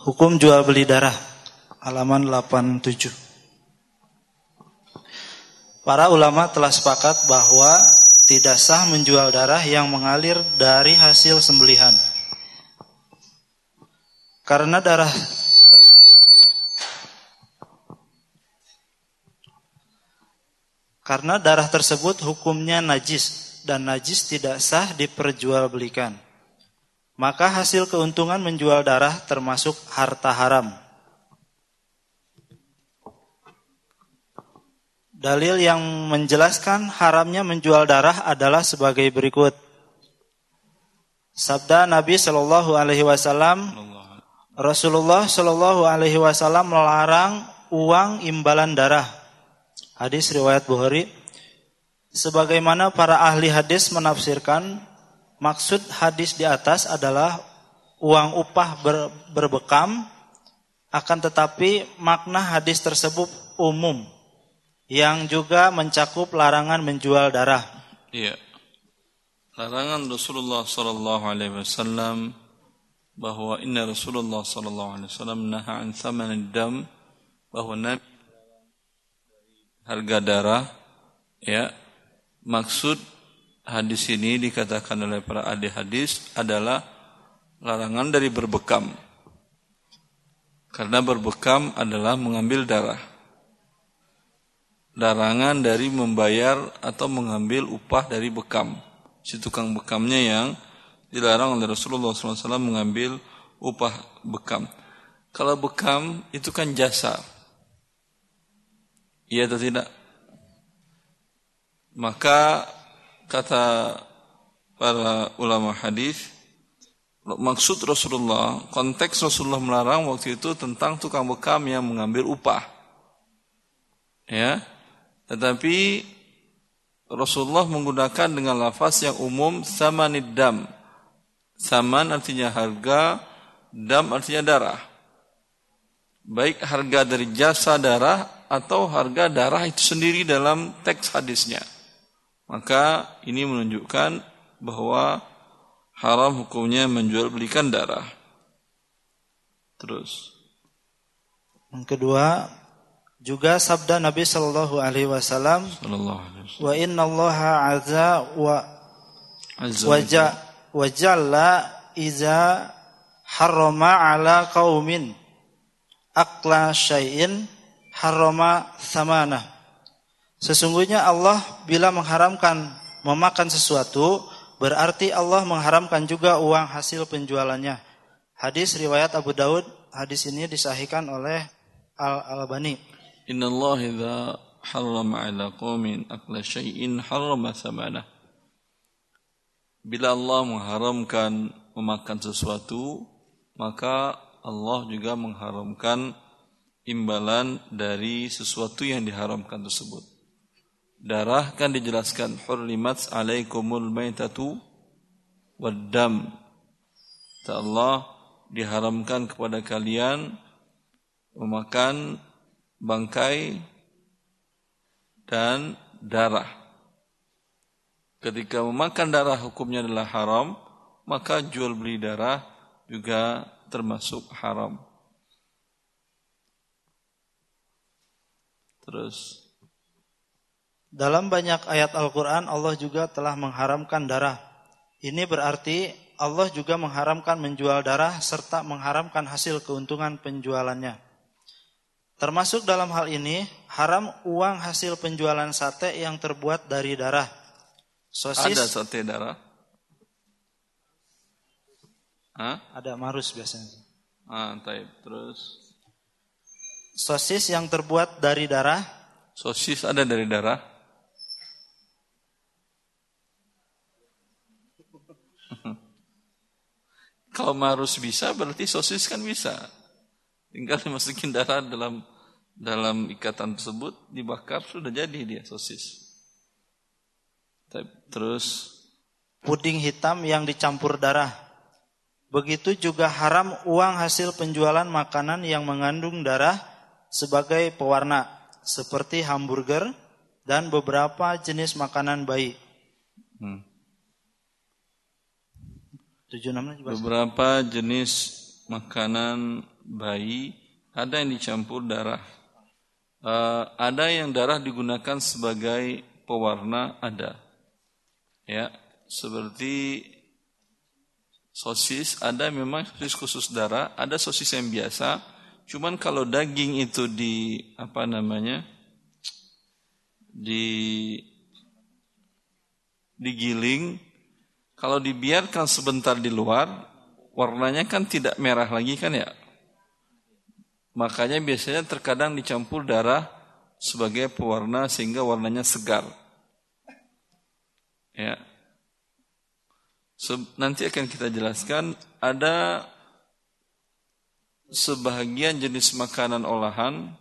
Hukum jual beli darah halaman 87. Para ulama telah sepakat bahwa tidak sah menjual darah yang mengalir dari hasil sembelihan. Karena darah tersebut Karena darah tersebut hukumnya najis dan najis tidak sah diperjualbelikan. Maka hasil keuntungan menjual darah termasuk harta haram. Dalil yang menjelaskan haramnya menjual darah adalah sebagai berikut. Sabda Nabi Shallallahu Alaihi Wasallam Rasulullah Shallallahu Alaihi Wasallam melarang uang imbalan darah. Hadis riwayat Bukhari. Sebagaimana para ahli hadis menafsirkan, maksud hadis di atas adalah uang upah ber, berbekam, akan tetapi makna hadis tersebut umum, yang juga mencakup larangan menjual darah. Iya. Larangan Rasulullah Shallallahu Alaihi Wasallam bahwa inna Rasulullah sallallahu alaihi wasallam naha an thaman dam bahwa Nabi harga darah ya maksud hadis ini dikatakan oleh para ahli hadis adalah larangan dari berbekam karena berbekam adalah mengambil darah larangan dari membayar atau mengambil upah dari bekam si tukang bekamnya yang dilarang oleh Rasulullah SAW mengambil upah bekam. Kalau bekam itu kan jasa. Iya atau tidak? Maka kata para ulama hadis maksud Rasulullah, konteks Rasulullah melarang waktu itu tentang tukang bekam yang mengambil upah. Ya. Tetapi Rasulullah menggunakan dengan lafaz yang umum sama nidam Saman artinya harga, dam artinya darah. Baik harga dari jasa darah atau harga darah itu sendiri dalam teks hadisnya. Maka ini menunjukkan bahwa haram hukumnya menjual belikan darah. Terus. Yang kedua, juga sabda Nabi Shallallahu Alaihi Wasallam, wa inna Allah azza wa wajah wajalla iza harrama ala qaumin akla syai'in harrama samana. Sesungguhnya Allah bila mengharamkan memakan sesuatu berarti Allah mengharamkan juga uang hasil penjualannya. Hadis riwayat Abu Daud, hadis ini disahihkan oleh Al-Albani. Inna Allah idza harrama ala qaumin akla syai'in harrama. Bila Allah mengharamkan memakan sesuatu, maka Allah juga mengharamkan imbalan dari sesuatu yang diharamkan tersebut. Darah kan dijelaskan hurrimat alaikumul maitatu waddam. Allah diharamkan kepada kalian memakan bangkai dan darah. Ketika memakan darah hukumnya adalah haram, maka jual beli darah juga termasuk haram. Terus dalam banyak ayat Al-Qur'an Allah juga telah mengharamkan darah. Ini berarti Allah juga mengharamkan menjual darah serta mengharamkan hasil keuntungan penjualannya. Termasuk dalam hal ini haram uang hasil penjualan sate yang terbuat dari darah Sosis. Ada sate darah? Hah? Ada marus biasanya. Ah, taib. Terus sosis yang terbuat dari darah? Sosis ada dari darah? Kalau marus bisa berarti sosis kan bisa. Tinggal dimasukin darah dalam dalam ikatan tersebut dibakar sudah jadi dia sosis. Terus puding hitam yang dicampur darah. Begitu juga haram uang hasil penjualan makanan yang mengandung darah sebagai pewarna seperti hamburger dan beberapa jenis makanan bayi. Hmm. Beberapa jenis makanan bayi ada yang dicampur darah. Uh, ada yang darah digunakan sebagai pewarna ada. Ya, seperti sosis ada memang sosis khusus darah, ada sosis yang biasa. Cuman kalau daging itu di apa namanya? di digiling kalau dibiarkan sebentar di luar warnanya kan tidak merah lagi kan ya Makanya biasanya terkadang dicampur darah sebagai pewarna sehingga warnanya segar. Ya. Nanti akan kita jelaskan ada sebahagian jenis makanan olahan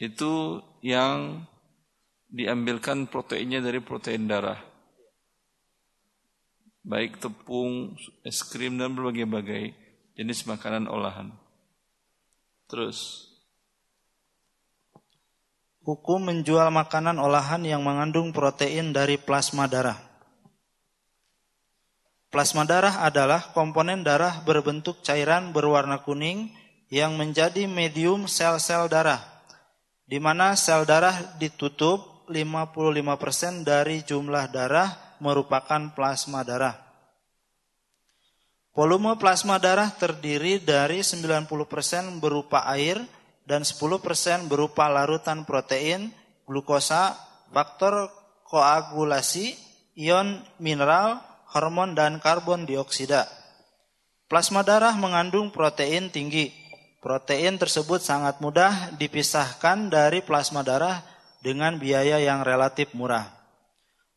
itu yang diambilkan proteinnya dari protein darah. Baik tepung, es krim dan berbagai-bagai jenis makanan olahan. Terus Hukum menjual makanan olahan yang mengandung protein dari plasma darah. Plasma darah adalah komponen darah berbentuk cairan berwarna kuning yang menjadi medium sel-sel darah, di mana sel darah ditutup 55% dari jumlah darah merupakan plasma darah. Volume plasma darah terdiri dari 90% berupa air dan 10% berupa larutan protein, glukosa, faktor koagulasi, ion mineral, hormon dan karbon dioksida. Plasma darah mengandung protein tinggi. Protein tersebut sangat mudah dipisahkan dari plasma darah dengan biaya yang relatif murah.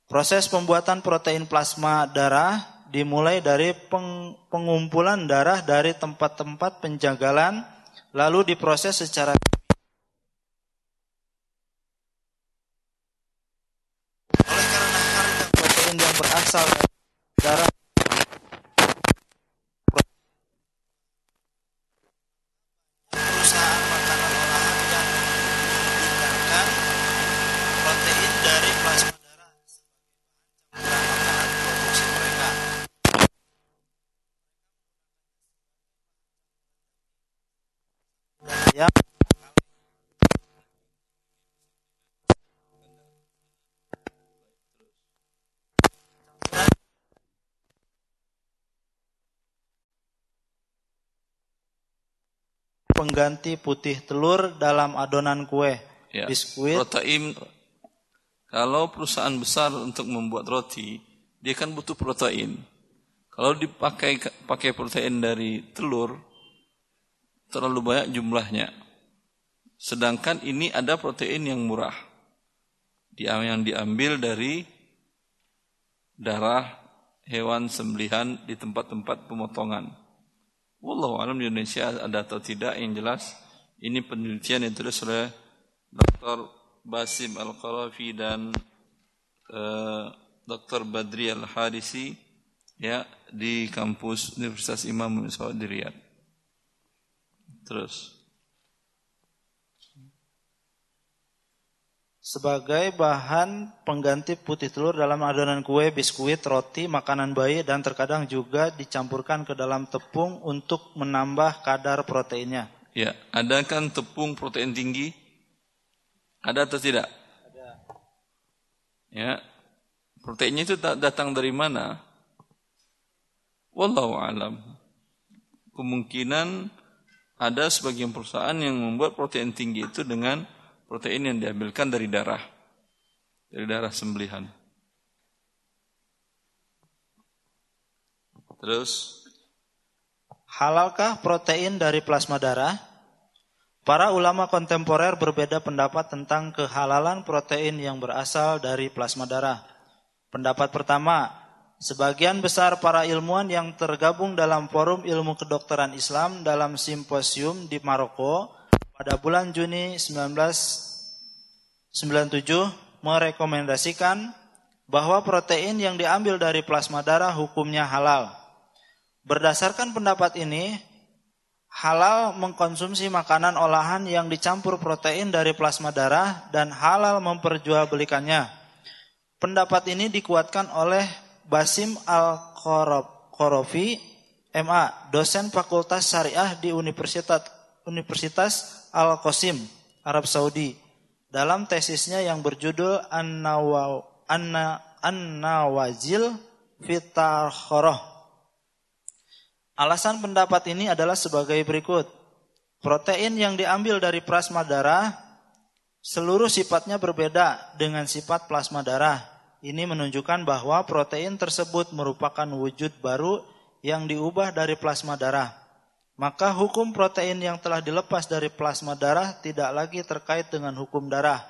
Proses pembuatan protein plasma darah dimulai dari peng, pengumpulan darah dari tempat-tempat penjagalan lalu diproses secara oleh karena harga protein yang berasal dari darah perusahaan makanan olahan yang menggunakan protein dari plasma yang pengganti putih telur dalam adonan kue, ya, biskuit. Protein kalau perusahaan besar untuk membuat roti, dia kan butuh protein. Kalau dipakai pakai protein dari telur, terlalu banyak jumlahnya. Sedangkan ini ada protein yang murah. Yang diambil dari darah hewan sembelihan di tempat-tempat pemotongan. Wallahu alam di Indonesia ada atau tidak yang jelas ini penelitian yang ditulis oleh Dr. Basim Al-Qarafi dan uh, eh, Dr. Badri Al-Harisi ya di kampus Universitas Imam Saud Riyadh. Terus. Sebagai bahan pengganti putih telur dalam adonan kue, biskuit, roti, makanan bayi, dan terkadang juga dicampurkan ke dalam tepung untuk menambah kadar proteinnya. Ya, ada kan tepung protein tinggi? Ada atau tidak? Ada. Ya, proteinnya itu datang dari mana? Wallahu alam. Kemungkinan ada sebagian perusahaan yang membuat protein tinggi itu dengan protein yang diambilkan dari darah. Dari darah sembelihan. Terus halalkah protein dari plasma darah? Para ulama kontemporer berbeda pendapat tentang kehalalan protein yang berasal dari plasma darah. Pendapat pertama, Sebagian besar para ilmuwan yang tergabung dalam Forum Ilmu Kedokteran Islam dalam simposium di Maroko pada bulan Juni 1997 merekomendasikan bahwa protein yang diambil dari plasma darah hukumnya halal. Berdasarkan pendapat ini, halal mengkonsumsi makanan olahan yang dicampur protein dari plasma darah dan halal memperjualbelikannya. Pendapat ini dikuatkan oleh Basim Al-Qorofi, MA, dosen Fakultas Syariah di Universitas Universitas Al-Qasim, Arab Saudi. Dalam tesisnya yang berjudul An-Nawazil Fitarkhoroh. Alasan pendapat ini adalah sebagai berikut. Protein yang diambil dari plasma darah seluruh sifatnya berbeda dengan sifat plasma darah. Ini menunjukkan bahwa protein tersebut merupakan wujud baru yang diubah dari plasma darah. Maka hukum protein yang telah dilepas dari plasma darah tidak lagi terkait dengan hukum darah.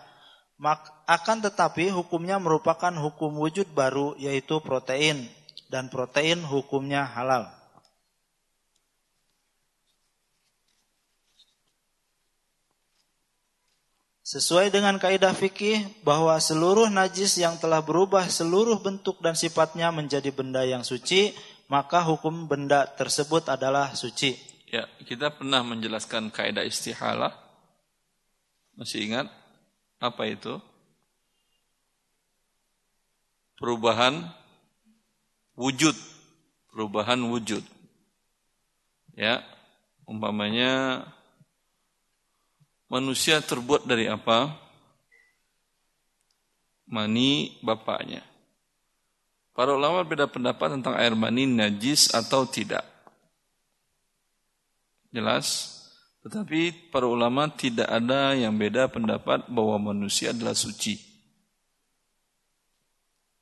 Akan tetapi hukumnya merupakan hukum wujud baru yaitu protein. Dan protein hukumnya halal. Sesuai dengan kaidah fikih bahwa seluruh najis yang telah berubah seluruh bentuk dan sifatnya menjadi benda yang suci, maka hukum benda tersebut adalah suci. Ya, kita pernah menjelaskan kaidah istihalah. Masih ingat apa itu? Perubahan wujud, perubahan wujud. Ya, umpamanya manusia terbuat dari apa? Mani bapaknya. Para ulama beda pendapat tentang air mani najis atau tidak. Jelas? Tetapi para ulama tidak ada yang beda pendapat bahwa manusia adalah suci.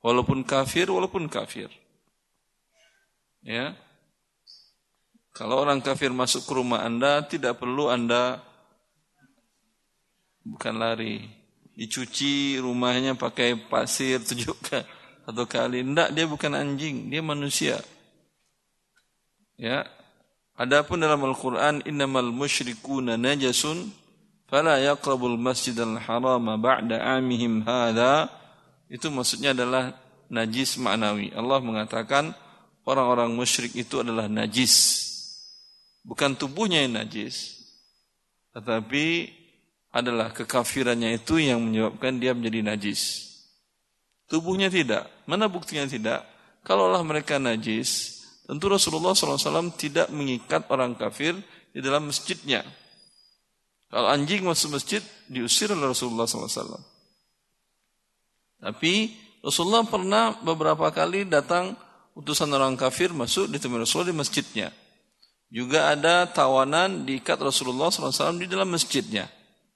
Walaupun kafir, walaupun kafir. Ya. Kalau orang kafir masuk ke rumah Anda, tidak perlu Anda bukan lari. Dicuci rumahnya pakai pasir tujuh atau kali. Tidak, dia bukan anjing, dia manusia. Ya. Adapun dalam Al-Qur'an innamal musyrikuna najasun fala yaqrabul masjidal harama ba'da amihim hadha itu maksudnya adalah najis maknawi. Allah mengatakan orang-orang musyrik itu adalah najis. Bukan tubuhnya yang najis, tetapi adalah kekafirannya itu yang menyebabkan dia menjadi najis. Tubuhnya tidak. Mana buktinya tidak? Kalaulah mereka najis, tentu Rasulullah SAW tidak mengikat orang kafir di dalam masjidnya. Kalau anjing masuk masjid, diusir oleh Rasulullah SAW. Tapi Rasulullah pernah beberapa kali datang utusan orang kafir masuk di tempat Rasulullah di masjidnya. Juga ada tawanan diikat Rasulullah SAW di dalam masjidnya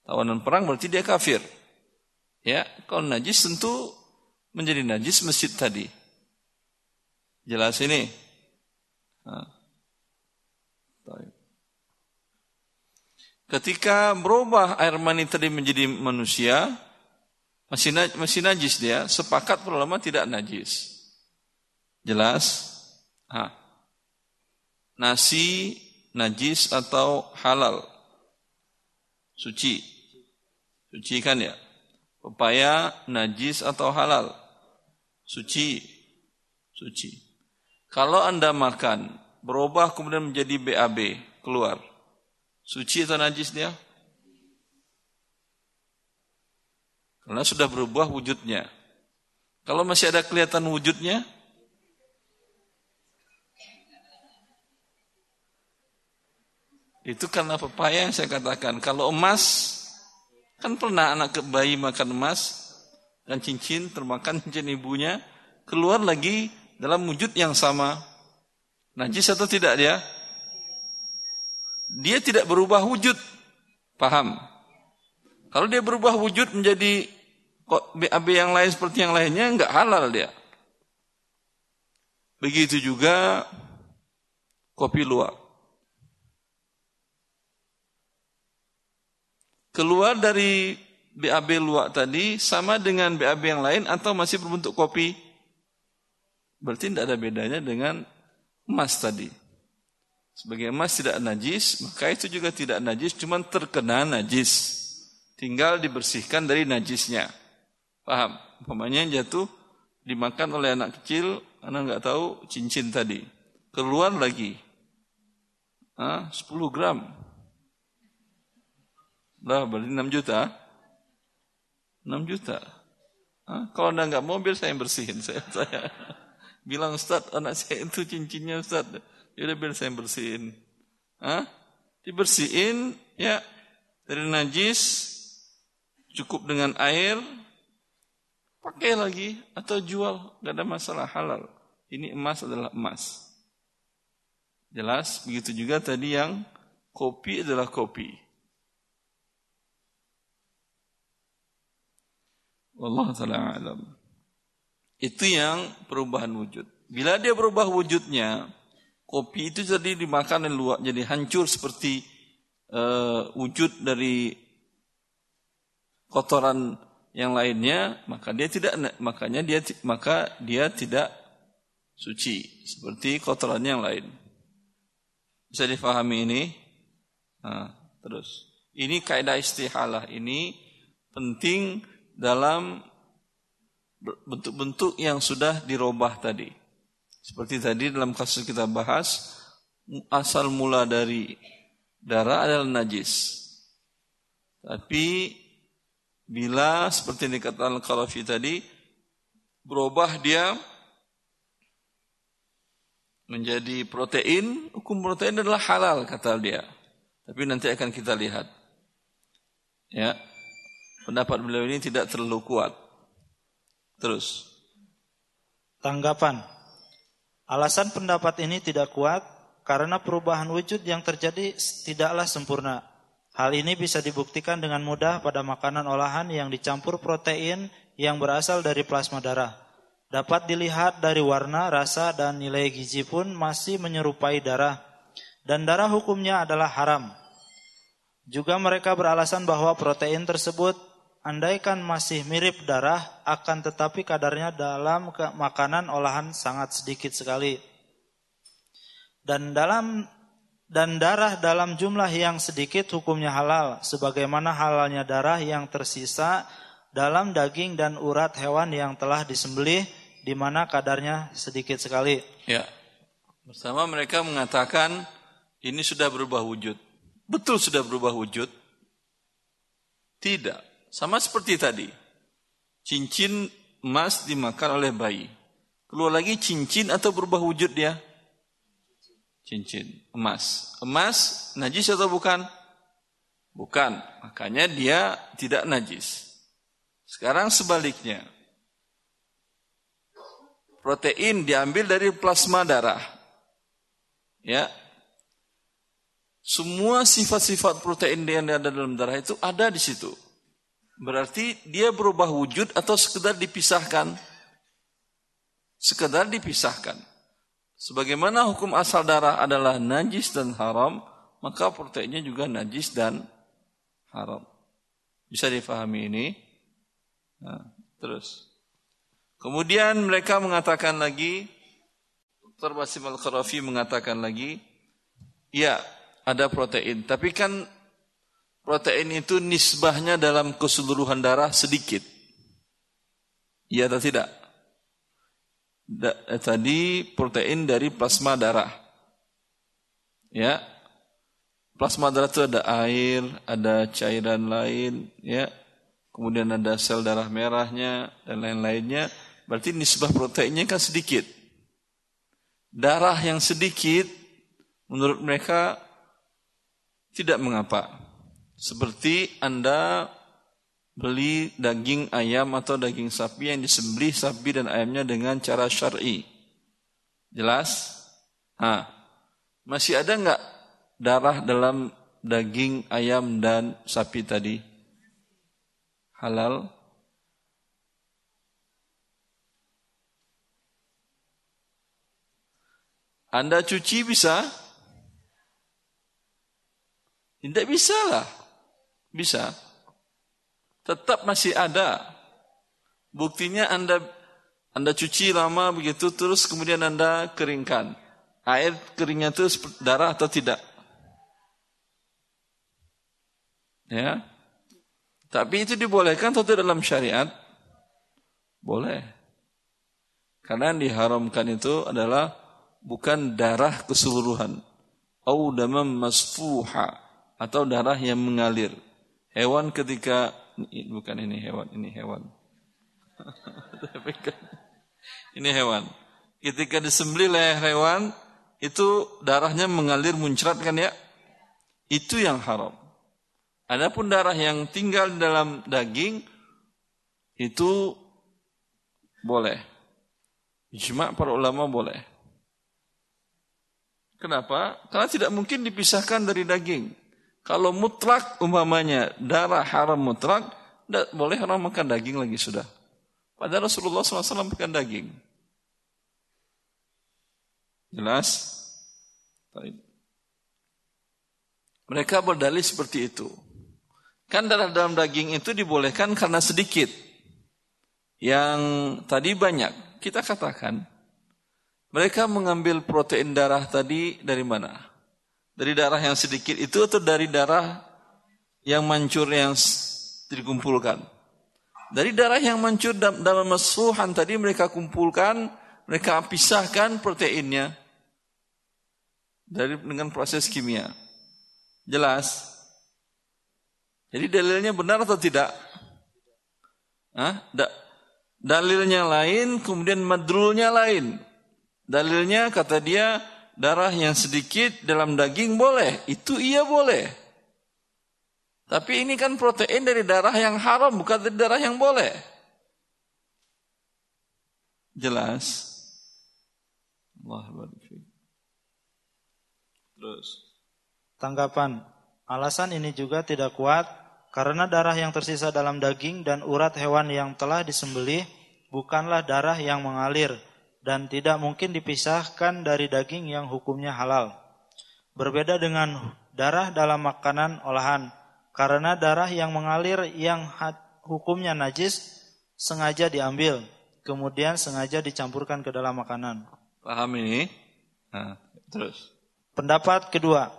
tawanan perang berarti dia kafir. Ya, kalau najis tentu menjadi najis masjid tadi. Jelas ini. Ketika berubah air mani tadi menjadi manusia, masih najis, masih najis dia, sepakat ulama tidak najis. Jelas? Ha. Nasi najis atau halal? Suci. Suci kan ya? Pepaya najis atau halal? Suci. Suci. Kalau Anda makan, berubah kemudian menjadi BAB, keluar. Suci atau najis dia? Karena sudah berubah wujudnya. Kalau masih ada kelihatan wujudnya, itu karena pepaya yang saya katakan. Kalau emas, Kan pernah anak bayi makan emas dan cincin termakan cincin ibunya keluar lagi dalam wujud yang sama. Najis atau tidak dia? Dia tidak berubah wujud. Paham? Kalau dia berubah wujud menjadi BAB yang lain seperti yang lainnya enggak halal dia. Begitu juga kopi luwak. keluar dari BAB luak tadi sama dengan BAB yang lain atau masih berbentuk kopi? Berarti tidak ada bedanya dengan emas tadi. Sebagai emas tidak najis, maka itu juga tidak najis, cuma terkena najis. Tinggal dibersihkan dari najisnya. Paham? Umpamanya jatuh, dimakan oleh anak kecil, anak nggak tahu cincin tadi. Keluar lagi. Ah, 10 gram. Lah berarti 6 juta. 6 juta. Hah? Kalau anda nggak mobil saya yang bersihin. Saya, saya bilang Ustaz anak saya itu cincinnya Ustaz. Ya udah biar saya bersihin. Hah? Dibersihin ya dari najis cukup dengan air pakai lagi atau jual gak ada masalah halal. Ini emas adalah emas. Jelas begitu juga tadi yang kopi adalah kopi. Allah taala alam. Itu yang perubahan wujud. Bila dia berubah wujudnya, kopi itu jadi dimakan dan luak jadi hancur seperti uh, wujud dari kotoran yang lainnya maka dia tidak makanya dia maka dia tidak suci seperti kotoran yang lain. Bisa difahami ini? Nah, terus. Ini kaidah istihalah ini penting dalam bentuk-bentuk yang sudah dirubah tadi seperti tadi dalam kasus kita bahas, asal mula dari darah adalah najis. Tapi bila seperti yang dikatakan Al-Qarafi tadi, berubah dia menjadi protein, hukum protein adalah halal kata dia. Tapi nanti akan kita lihat. Ya. Pendapat beliau ini tidak terlalu kuat. Terus. Tanggapan. Alasan pendapat ini tidak kuat karena perubahan wujud yang terjadi tidaklah sempurna. Hal ini bisa dibuktikan dengan mudah pada makanan olahan yang dicampur protein yang berasal dari plasma darah. Dapat dilihat dari warna, rasa, dan nilai gizi pun masih menyerupai darah. Dan darah hukumnya adalah haram. Juga mereka beralasan bahwa protein tersebut andaikan masih mirip darah, akan tetapi kadarnya dalam makanan olahan sangat sedikit sekali. Dan dalam dan darah dalam jumlah yang sedikit hukumnya halal, sebagaimana halalnya darah yang tersisa dalam daging dan urat hewan yang telah disembelih, di mana kadarnya sedikit sekali. Ya, bersama mereka mengatakan ini sudah berubah wujud. Betul sudah berubah wujud? Tidak. Sama seperti tadi. Cincin emas dimakan oleh bayi. Keluar lagi cincin atau berubah wujud dia? Cincin emas. Emas najis atau bukan? Bukan. Makanya dia tidak najis. Sekarang sebaliknya. Protein diambil dari plasma darah. Ya. Semua sifat-sifat protein yang ada dalam darah itu ada di situ. Berarti dia berubah wujud atau sekedar dipisahkan? Sekedar dipisahkan. Sebagaimana hukum asal darah adalah najis dan haram, maka proteinnya juga najis dan haram. Bisa difahami ini? Nah, terus. Kemudian mereka mengatakan lagi, Dr. Basim Al-Kharafi mengatakan lagi, ya ada protein, tapi kan protein itu nisbahnya dalam keseluruhan darah sedikit. Iya atau tidak? Da, eh, tadi protein dari plasma darah. Ya. Plasma darah itu ada air, ada cairan lain, ya. Kemudian ada sel darah merahnya dan lain-lainnya. Berarti nisbah proteinnya kan sedikit. Darah yang sedikit menurut mereka tidak mengapa. Seperti Anda beli daging ayam atau daging sapi yang disembelih sapi dan ayamnya dengan cara syar'i. Jelas? Ha. Masih ada enggak darah dalam daging ayam dan sapi tadi? Halal? Anda cuci bisa? Tidak bisa lah. Bisa. Tetap masih ada. Buktinya Anda Anda cuci lama begitu terus kemudian Anda keringkan. Air keringnya itu darah atau tidak? Ya. Tapi itu dibolehkan atau dalam syariat? Boleh. Karena yang diharamkan itu adalah bukan darah keseluruhan. Au damam masfuha atau darah yang mengalir. Hewan ketika bukan ini hewan, ini hewan. ini hewan. Ketika disembelih leher hewan, itu darahnya mengalir muncrat kan ya? Itu yang haram. Adapun darah yang tinggal dalam daging itu boleh. Ijma para ulama boleh. Kenapa? Karena tidak mungkin dipisahkan dari daging. Kalau mutlak umpamanya darah haram mutlak, tidak boleh orang makan daging lagi sudah. Padahal Rasulullah SAW makan daging. Jelas? Mereka berdalih seperti itu. Kan darah dalam daging itu dibolehkan karena sedikit. Yang tadi banyak. Kita katakan, mereka mengambil protein darah tadi dari mana? Dari darah yang sedikit itu atau dari darah yang mancur yang dikumpulkan. Dari darah yang mancur dalam masuhan tadi mereka kumpulkan, mereka pisahkan proteinnya dari dengan proses kimia. Jelas? Jadi dalilnya benar atau tidak? Hah? Da dalilnya lain, kemudian madrulnya lain. Dalilnya kata dia darah yang sedikit dalam daging boleh, itu iya boleh. Tapi ini kan protein dari darah yang haram, bukan dari darah yang boleh. Jelas. Allah Terus. Tanggapan. Alasan ini juga tidak kuat karena darah yang tersisa dalam daging dan urat hewan yang telah disembelih bukanlah darah yang mengalir dan tidak mungkin dipisahkan dari daging yang hukumnya halal. Berbeda dengan darah dalam makanan olahan karena darah yang mengalir yang hukumnya najis sengaja diambil, kemudian sengaja dicampurkan ke dalam makanan. Paham ini? Nah, terus. Pendapat kedua,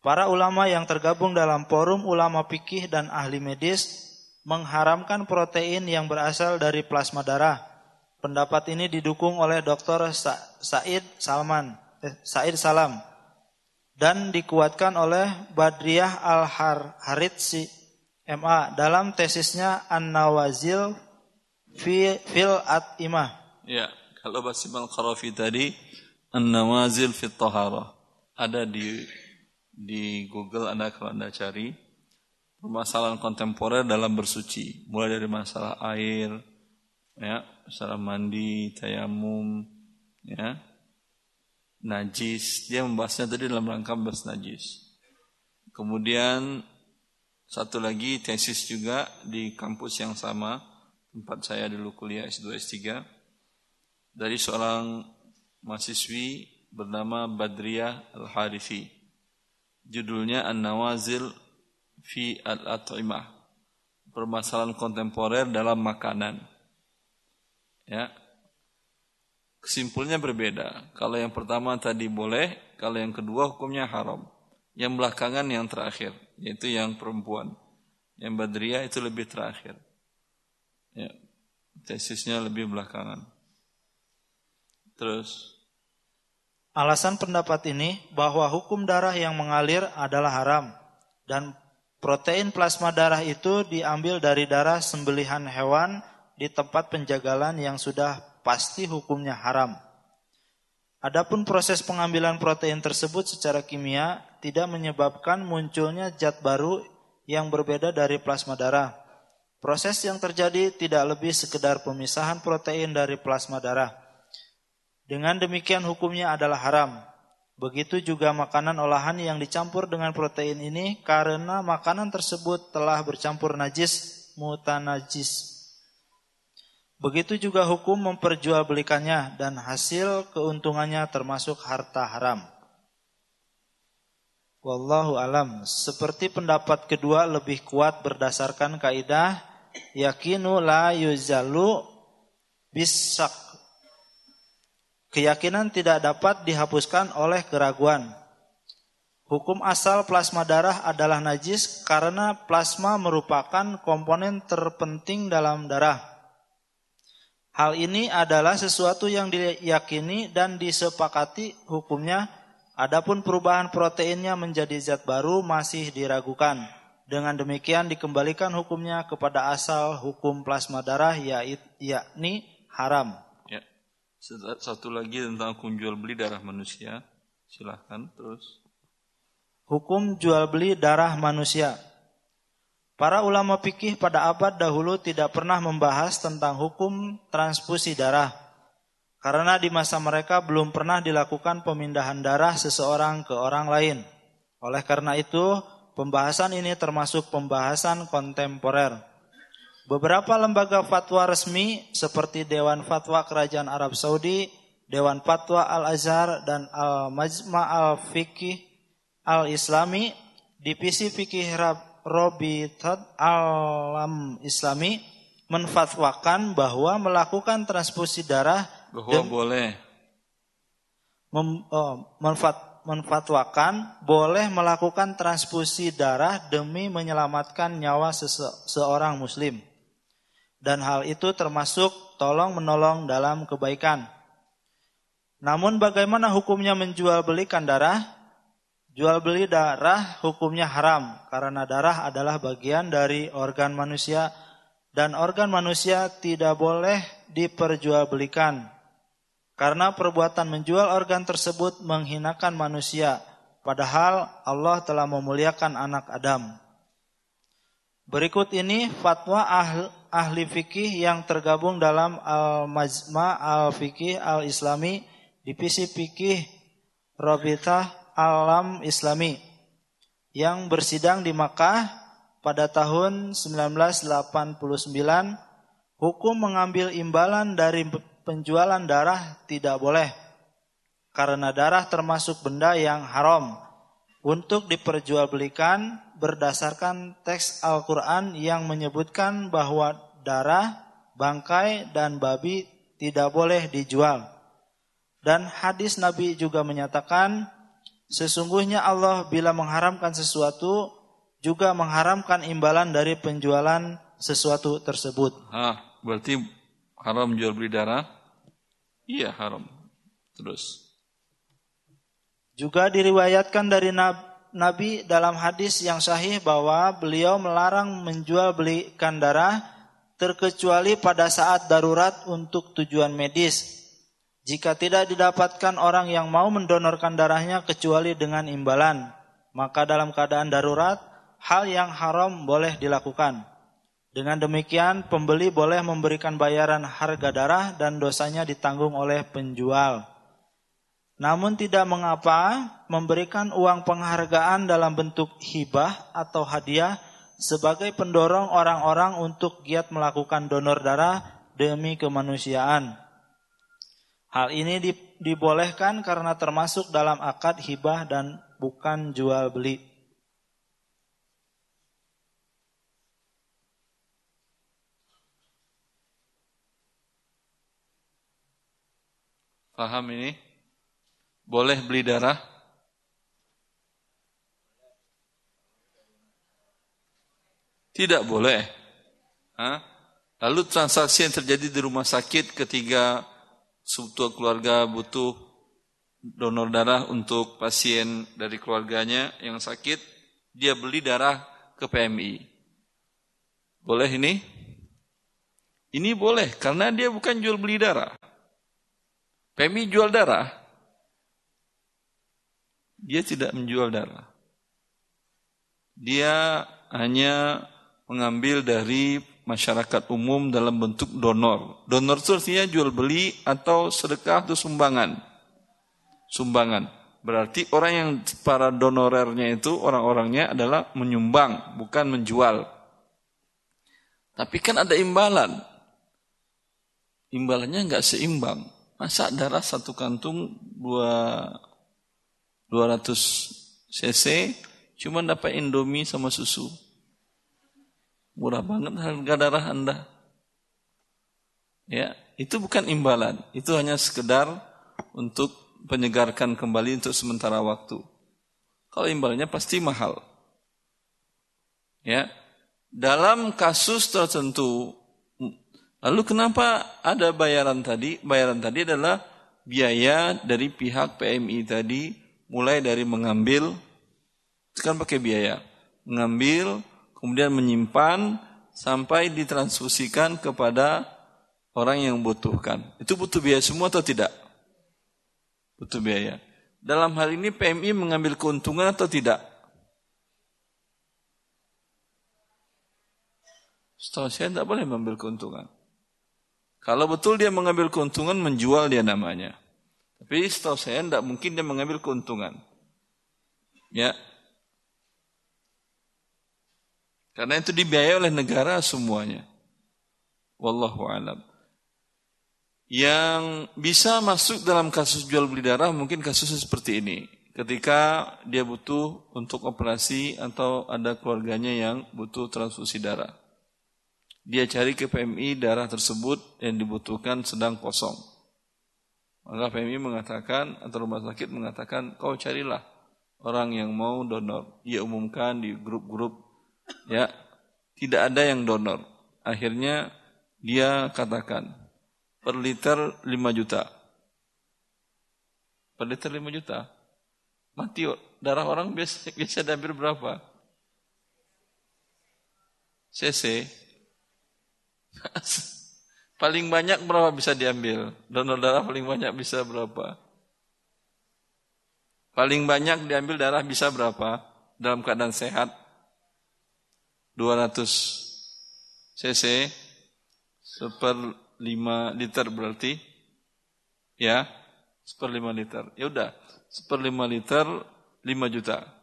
para ulama yang tergabung dalam forum ulama fikih dan ahli medis mengharamkan protein yang berasal dari plasma darah. Pendapat ini didukung oleh Dr. Said Salman, eh, Said Salam dan dikuatkan oleh Badriah Al-Haritsi MA dalam tesisnya An-Nawazil fil At-Imah. Ya, kalau Basim Al-Qarafi tadi An-Nawazil fit Taharah. Ada di di Google Anda kalau Anda cari permasalahan kontemporer dalam bersuci, mulai dari masalah air, ya, masalah mandi, tayamum, ya, najis. Dia membahasnya tadi dalam rangka membahas najis. Kemudian satu lagi tesis juga di kampus yang sama tempat saya dulu kuliah S2 S3 dari seorang mahasiswi bernama Badriyah Al-Harithi. Judulnya An-Nawazil fi Al-At'imah. Permasalahan kontemporer dalam makanan. Ya, Kesimpulannya berbeda. Kalau yang pertama tadi boleh, kalau yang kedua hukumnya haram. Yang belakangan yang terakhir, yaitu yang perempuan. Yang badriyah itu lebih terakhir. Ya, tesisnya lebih belakangan. Terus. Alasan pendapat ini bahwa hukum darah yang mengalir adalah haram dan protein plasma darah itu diambil dari darah sembelihan hewan di tempat penjagalan yang sudah pasti hukumnya haram. Adapun proses pengambilan protein tersebut secara kimia tidak menyebabkan munculnya zat baru yang berbeda dari plasma darah. Proses yang terjadi tidak lebih sekedar pemisahan protein dari plasma darah. Dengan demikian hukumnya adalah haram. Begitu juga makanan olahan yang dicampur dengan protein ini karena makanan tersebut telah bercampur najis mutanajis Begitu juga hukum memperjualbelikannya dan hasil keuntungannya termasuk harta haram. Wallahu alam. Seperti pendapat kedua lebih kuat berdasarkan kaidah yakinu la yuzalu bisak. Keyakinan tidak dapat dihapuskan oleh keraguan. Hukum asal plasma darah adalah najis karena plasma merupakan komponen terpenting dalam darah. Hal ini adalah sesuatu yang diyakini dan disepakati hukumnya. Adapun perubahan proteinnya menjadi zat baru masih diragukan. Dengan demikian dikembalikan hukumnya kepada asal hukum plasma darah yakni haram. Ya. Satu lagi tentang kunjul beli darah manusia. Silahkan terus. Hukum jual beli darah manusia. Para ulama fikih pada abad dahulu tidak pernah membahas tentang hukum transfusi darah. Karena di masa mereka belum pernah dilakukan pemindahan darah seseorang ke orang lain. Oleh karena itu, pembahasan ini termasuk pembahasan kontemporer. Beberapa lembaga fatwa resmi seperti Dewan Fatwa Kerajaan Arab Saudi, Dewan Fatwa Al-Azhar dan Al-Majma' Al-Fiqih Al-Islami, Divisi Fikih Robitat Alam Islami menfatwakan bahwa melakukan transfusi darah bahwa boleh mem, oh, menfat, menfatwakan boleh melakukan transfusi darah demi menyelamatkan nyawa sese, seorang muslim. Dan hal itu termasuk tolong menolong dalam kebaikan. Namun bagaimana hukumnya menjual belikan darah? Jual beli darah hukumnya haram karena darah adalah bagian dari organ manusia dan organ manusia tidak boleh diperjualbelikan. Karena perbuatan menjual organ tersebut menghinakan manusia padahal Allah telah memuliakan anak Adam. Berikut ini fatwa ahli, ahli fikih yang tergabung dalam Al-Majma' Al-Fikih Al-Islami Divisi Fikih Robitah Alam Islami yang bersidang di Makkah pada tahun 1989 hukum mengambil imbalan dari penjualan darah tidak boleh karena darah termasuk benda yang haram untuk diperjualbelikan berdasarkan teks Al-Qur'an yang menyebutkan bahwa darah, bangkai dan babi tidak boleh dijual. Dan hadis Nabi juga menyatakan Sesungguhnya Allah bila mengharamkan sesuatu juga mengharamkan imbalan dari penjualan sesuatu tersebut. Ah, berarti haram jual beli darah? Iya haram. Terus. Juga diriwayatkan dari Nabi dalam hadis yang sahih bahwa beliau melarang menjual belikan darah terkecuali pada saat darurat untuk tujuan medis jika tidak didapatkan orang yang mau mendonorkan darahnya kecuali dengan imbalan, maka dalam keadaan darurat, hal yang haram boleh dilakukan. Dengan demikian, pembeli boleh memberikan bayaran harga darah dan dosanya ditanggung oleh penjual. Namun tidak mengapa memberikan uang penghargaan dalam bentuk hibah atau hadiah sebagai pendorong orang-orang untuk giat melakukan donor darah demi kemanusiaan. Hal ini dibolehkan karena termasuk dalam akad hibah dan bukan jual beli. Paham ini? Boleh beli darah? Tidak boleh. Hah? Lalu transaksi yang terjadi di rumah sakit ketika suatu keluarga butuh donor darah untuk pasien dari keluarganya yang sakit, dia beli darah ke PMI. Boleh ini? Ini boleh karena dia bukan jual beli darah. PMI jual darah. Dia tidak menjual darah. Dia hanya mengambil dari masyarakat umum dalam bentuk donor. Donor itu artinya jual beli atau sedekah atau sumbangan. Sumbangan. Berarti orang yang para donorernya itu orang-orangnya adalah menyumbang, bukan menjual. Tapi kan ada imbalan. Imbalannya nggak seimbang. Masa darah satu kantung dua 200 cc cuma dapat indomie sama susu. Murah banget harga darah Anda. Ya, itu bukan imbalan, itu hanya sekedar untuk penyegarkan kembali untuk sementara waktu. Kalau imbalnya pasti mahal. Ya. Dalam kasus tertentu lalu kenapa ada bayaran tadi? Bayaran tadi adalah biaya dari pihak PMI tadi mulai dari mengambil kan pakai biaya, mengambil kemudian menyimpan sampai ditransfusikan kepada orang yang membutuhkan. Itu butuh biaya semua atau tidak? Butuh biaya. dalam hal ini PMI mengambil keuntungan atau tidak? Setahu saya tidak boleh mengambil keuntungan. Kalau betul dia mengambil keuntungan, menjual dia namanya. Tapi setahu saya tidak mungkin dia mengambil keuntungan. Ya. Karena itu dibiayai oleh negara semuanya. Wallahu alam. Yang bisa masuk dalam kasus jual beli darah mungkin kasusnya seperti ini. Ketika dia butuh untuk operasi atau ada keluarganya yang butuh transfusi darah. Dia cari ke PMI darah tersebut yang dibutuhkan sedang kosong. Maka PMI mengatakan atau rumah sakit mengatakan kau carilah orang yang mau donor. Dia umumkan di grup-grup ya tidak ada yang donor. Akhirnya dia katakan per liter 5 juta. Per liter 5 juta. Mati darah orang biasa, biasa diambil berapa? CC paling banyak berapa bisa diambil? Donor darah paling banyak bisa berapa? Paling banyak diambil darah bisa berapa? Dalam keadaan sehat? 200 cc seper 5 liter berarti ya seper 5 liter ya udah seper 5 liter 5 juta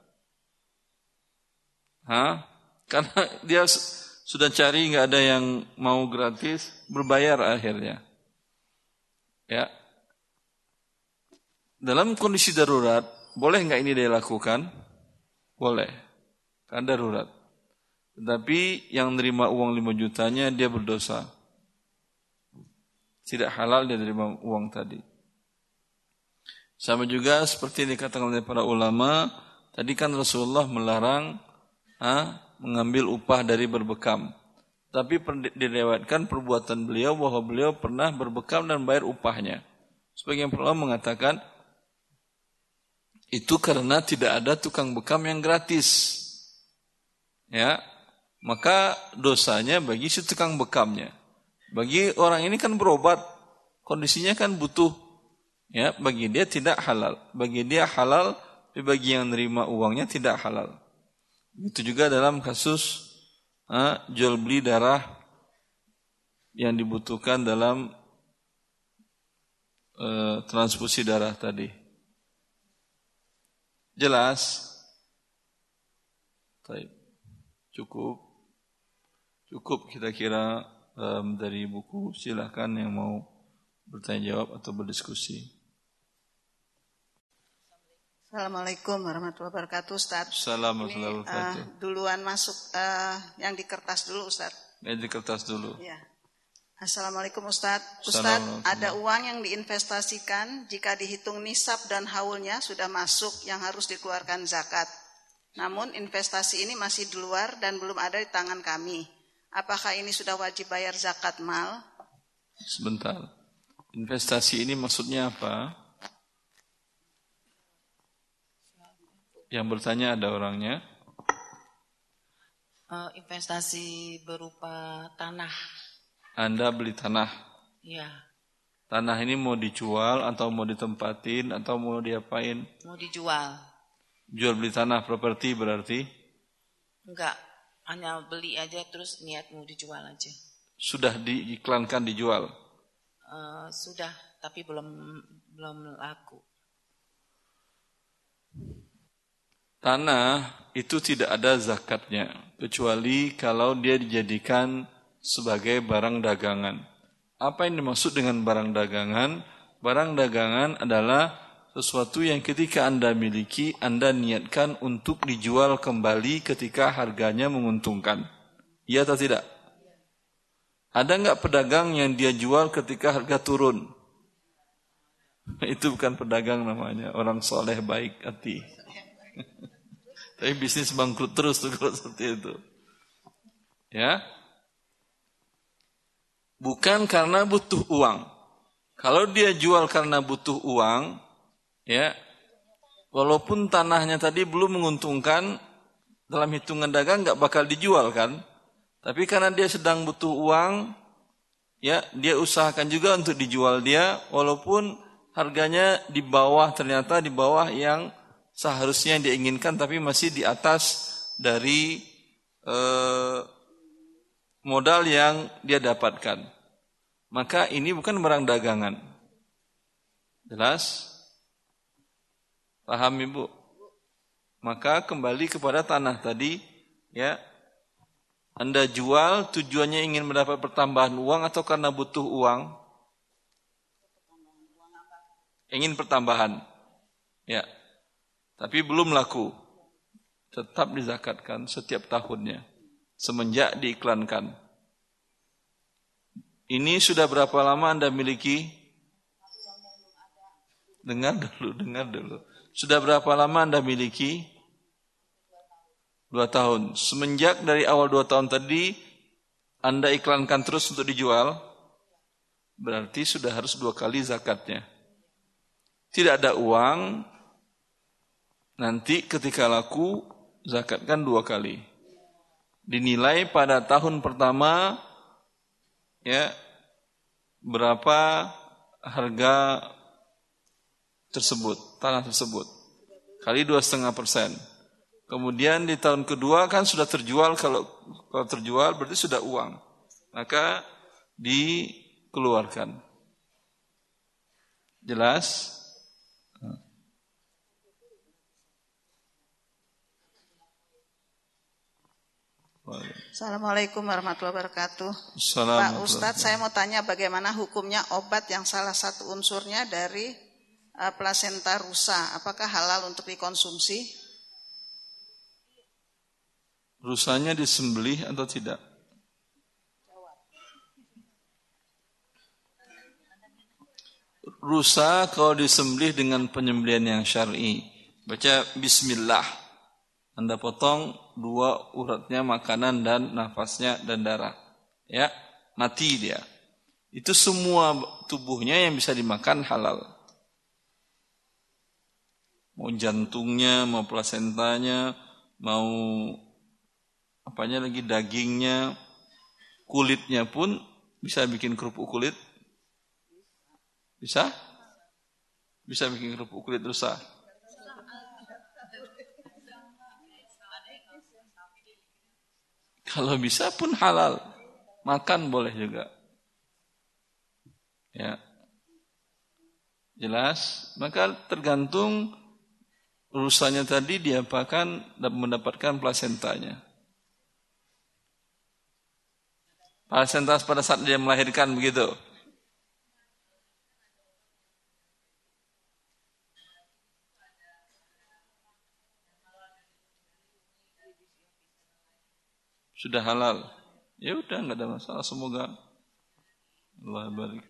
Hah? karena dia sudah cari nggak ada yang mau gratis, berbayar akhirnya. Ya. Dalam kondisi darurat, boleh nggak ini dia lakukan? Boleh. Kan darurat. Tetapi yang nerima uang 5 jutanya dia berdosa. Tidak halal dia nerima uang tadi. Sama juga seperti yang dikatakan oleh para ulama, tadi kan Rasulullah melarang ah, mengambil upah dari berbekam. Tapi dilewatkan perbuatan beliau bahwa beliau pernah berbekam dan bayar upahnya. Sebagian ulama mengatakan itu karena tidak ada tukang bekam yang gratis. Ya, maka dosanya bagi si tukang bekamnya. Bagi orang ini kan berobat, kondisinya kan butuh. Ya, bagi dia tidak halal. Bagi dia halal, tapi bagi yang nerima uangnya tidak halal. Itu juga dalam kasus uh, jual beli darah yang dibutuhkan dalam uh, transfusi darah tadi. Jelas? Cukup. Cukup kita kira um, dari buku. Silahkan yang mau bertanya jawab atau berdiskusi. Assalamualaikum warahmatullahi wabarakatuh Ustaz. Assalamualaikum warahmatullahi wabarakatuh. Uh, duluan masuk uh, yang di kertas dulu Ustaz. Yang di kertas dulu. Ya. Assalamualaikum Ustaz. Ustaz, ada uang yang diinvestasikan jika dihitung nisab dan haulnya sudah masuk yang harus dikeluarkan zakat. Namun investasi ini masih di luar dan belum ada di tangan kami. Apakah ini sudah wajib bayar zakat mal? Sebentar. Investasi ini maksudnya apa? Yang bertanya ada orangnya. Uh, investasi berupa tanah. Anda beli tanah. Iya. Tanah ini mau dijual atau mau ditempatin atau mau diapain? Mau dijual. Jual beli tanah properti berarti? Enggak, hanya beli aja terus niat mau dijual aja. Sudah diiklankan dijual? Uh, sudah, tapi belum belum laku. Tanah itu tidak ada zakatnya kecuali kalau dia dijadikan sebagai barang dagangan. Apa yang dimaksud dengan barang dagangan? Barang dagangan adalah sesuatu yang ketika Anda miliki, Anda niatkan untuk dijual kembali ketika harganya menguntungkan. Iya atau tidak? Ada nggak pedagang yang dia jual ketika harga turun? Itu bukan pedagang namanya, orang soleh baik hati. Tapi bisnis bangkrut terus tuh kalau seperti itu. Ya. Bukan karena butuh uang. Kalau dia jual karena butuh uang, ya, walaupun tanahnya tadi belum menguntungkan, dalam hitungan dagang nggak bakal dijual kan? Tapi karena dia sedang butuh uang, ya, dia usahakan juga untuk dijual dia, walaupun harganya di bawah ternyata di bawah yang seharusnya diinginkan tapi masih di atas dari eh, modal yang dia dapatkan. Maka ini bukan barang dagangan. Jelas? Paham Ibu? Maka kembali kepada tanah tadi ya. Anda jual tujuannya ingin mendapat pertambahan uang atau karena butuh uang? Ingin pertambahan. Ya. Tapi belum laku. Tetap dizakatkan setiap tahunnya. Semenjak diiklankan. Ini sudah berapa lama Anda miliki? Dengar dulu, dengar dulu. Sudah berapa lama Anda miliki? Dua tahun. Semenjak dari awal dua tahun tadi, Anda iklankan terus untuk dijual, berarti sudah harus dua kali zakatnya. Tidak ada uang, nanti ketika laku zakatkan dua kali. Dinilai pada tahun pertama ya berapa harga tersebut tanah tersebut kali dua setengah persen. Kemudian di tahun kedua kan sudah terjual kalau kalau terjual berarti sudah uang maka dikeluarkan. Jelas? Assalamualaikum warahmatullahi wabarakatuh. Pak Ustadz, saya mau tanya bagaimana hukumnya obat yang salah satu unsurnya dari uh, plasenta rusa, apakah halal untuk dikonsumsi? Rusanya disembelih atau tidak? Rusa kalau disembelih dengan penyembelihan yang syar'i, baca bismillah anda potong dua uratnya makanan dan nafasnya dan darah. Ya, mati dia. Itu semua tubuhnya yang bisa dimakan halal. Mau jantungnya, mau plasentanya, mau apanya lagi dagingnya, kulitnya pun bisa bikin kerupuk kulit. Bisa? Bisa bikin kerupuk kulit rusak. Kalau bisa pun halal. Makan boleh juga. Ya. Jelas? Maka tergantung urusannya tadi diapakan dan mendapatkan plasentanya. Plasenta pada saat dia melahirkan begitu. sudah halal. Ya udah nggak ada masalah. Semoga Allah barik.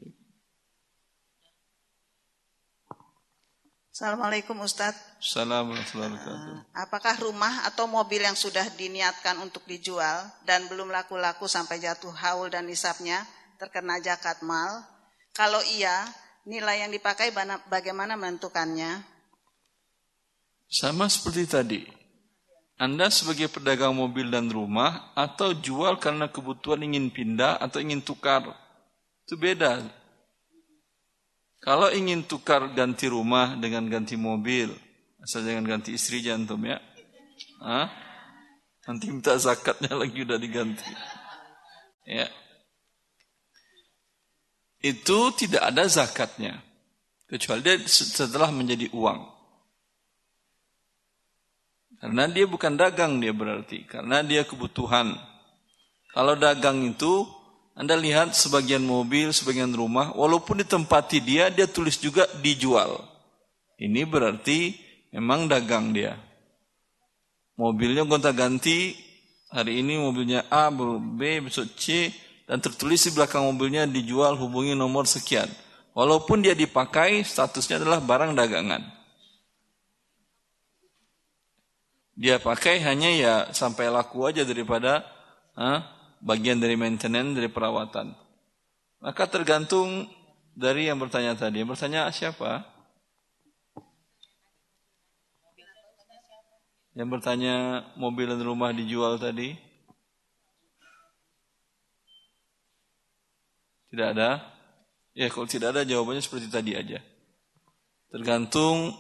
Assalamualaikum Ustadz. Assalamualaikum uh, Apakah rumah atau mobil yang sudah diniatkan untuk dijual dan belum laku-laku sampai jatuh haul dan nisabnya terkena zakat mal? Kalau iya, nilai yang dipakai bagaimana menentukannya? Sama seperti tadi. Anda sebagai pedagang mobil dan rumah atau jual karena kebutuhan ingin pindah atau ingin tukar. Itu beda. Kalau ingin tukar ganti rumah dengan ganti mobil, asal jangan ganti istri jantung ya. Hah? Nanti minta zakatnya lagi udah diganti. Ya. Itu tidak ada zakatnya. Kecuali dia setelah menjadi uang. Karena dia bukan dagang dia berarti, karena dia kebutuhan. Kalau dagang itu, Anda lihat sebagian mobil, sebagian rumah, walaupun ditempati dia, dia tulis juga dijual. Ini berarti memang dagang dia. Mobilnya gonta ganti, hari ini mobilnya A, B, besok C, dan tertulis di belakang mobilnya dijual hubungi nomor sekian. Walaupun dia dipakai, statusnya adalah barang dagangan. Dia pakai hanya ya sampai laku aja daripada ah, bagian dari maintenance, dari perawatan. Maka tergantung dari yang bertanya tadi. Yang bertanya siapa? Yang bertanya mobil dan rumah dijual tadi? Tidak ada? Ya kalau tidak ada jawabannya seperti tadi aja. Tergantung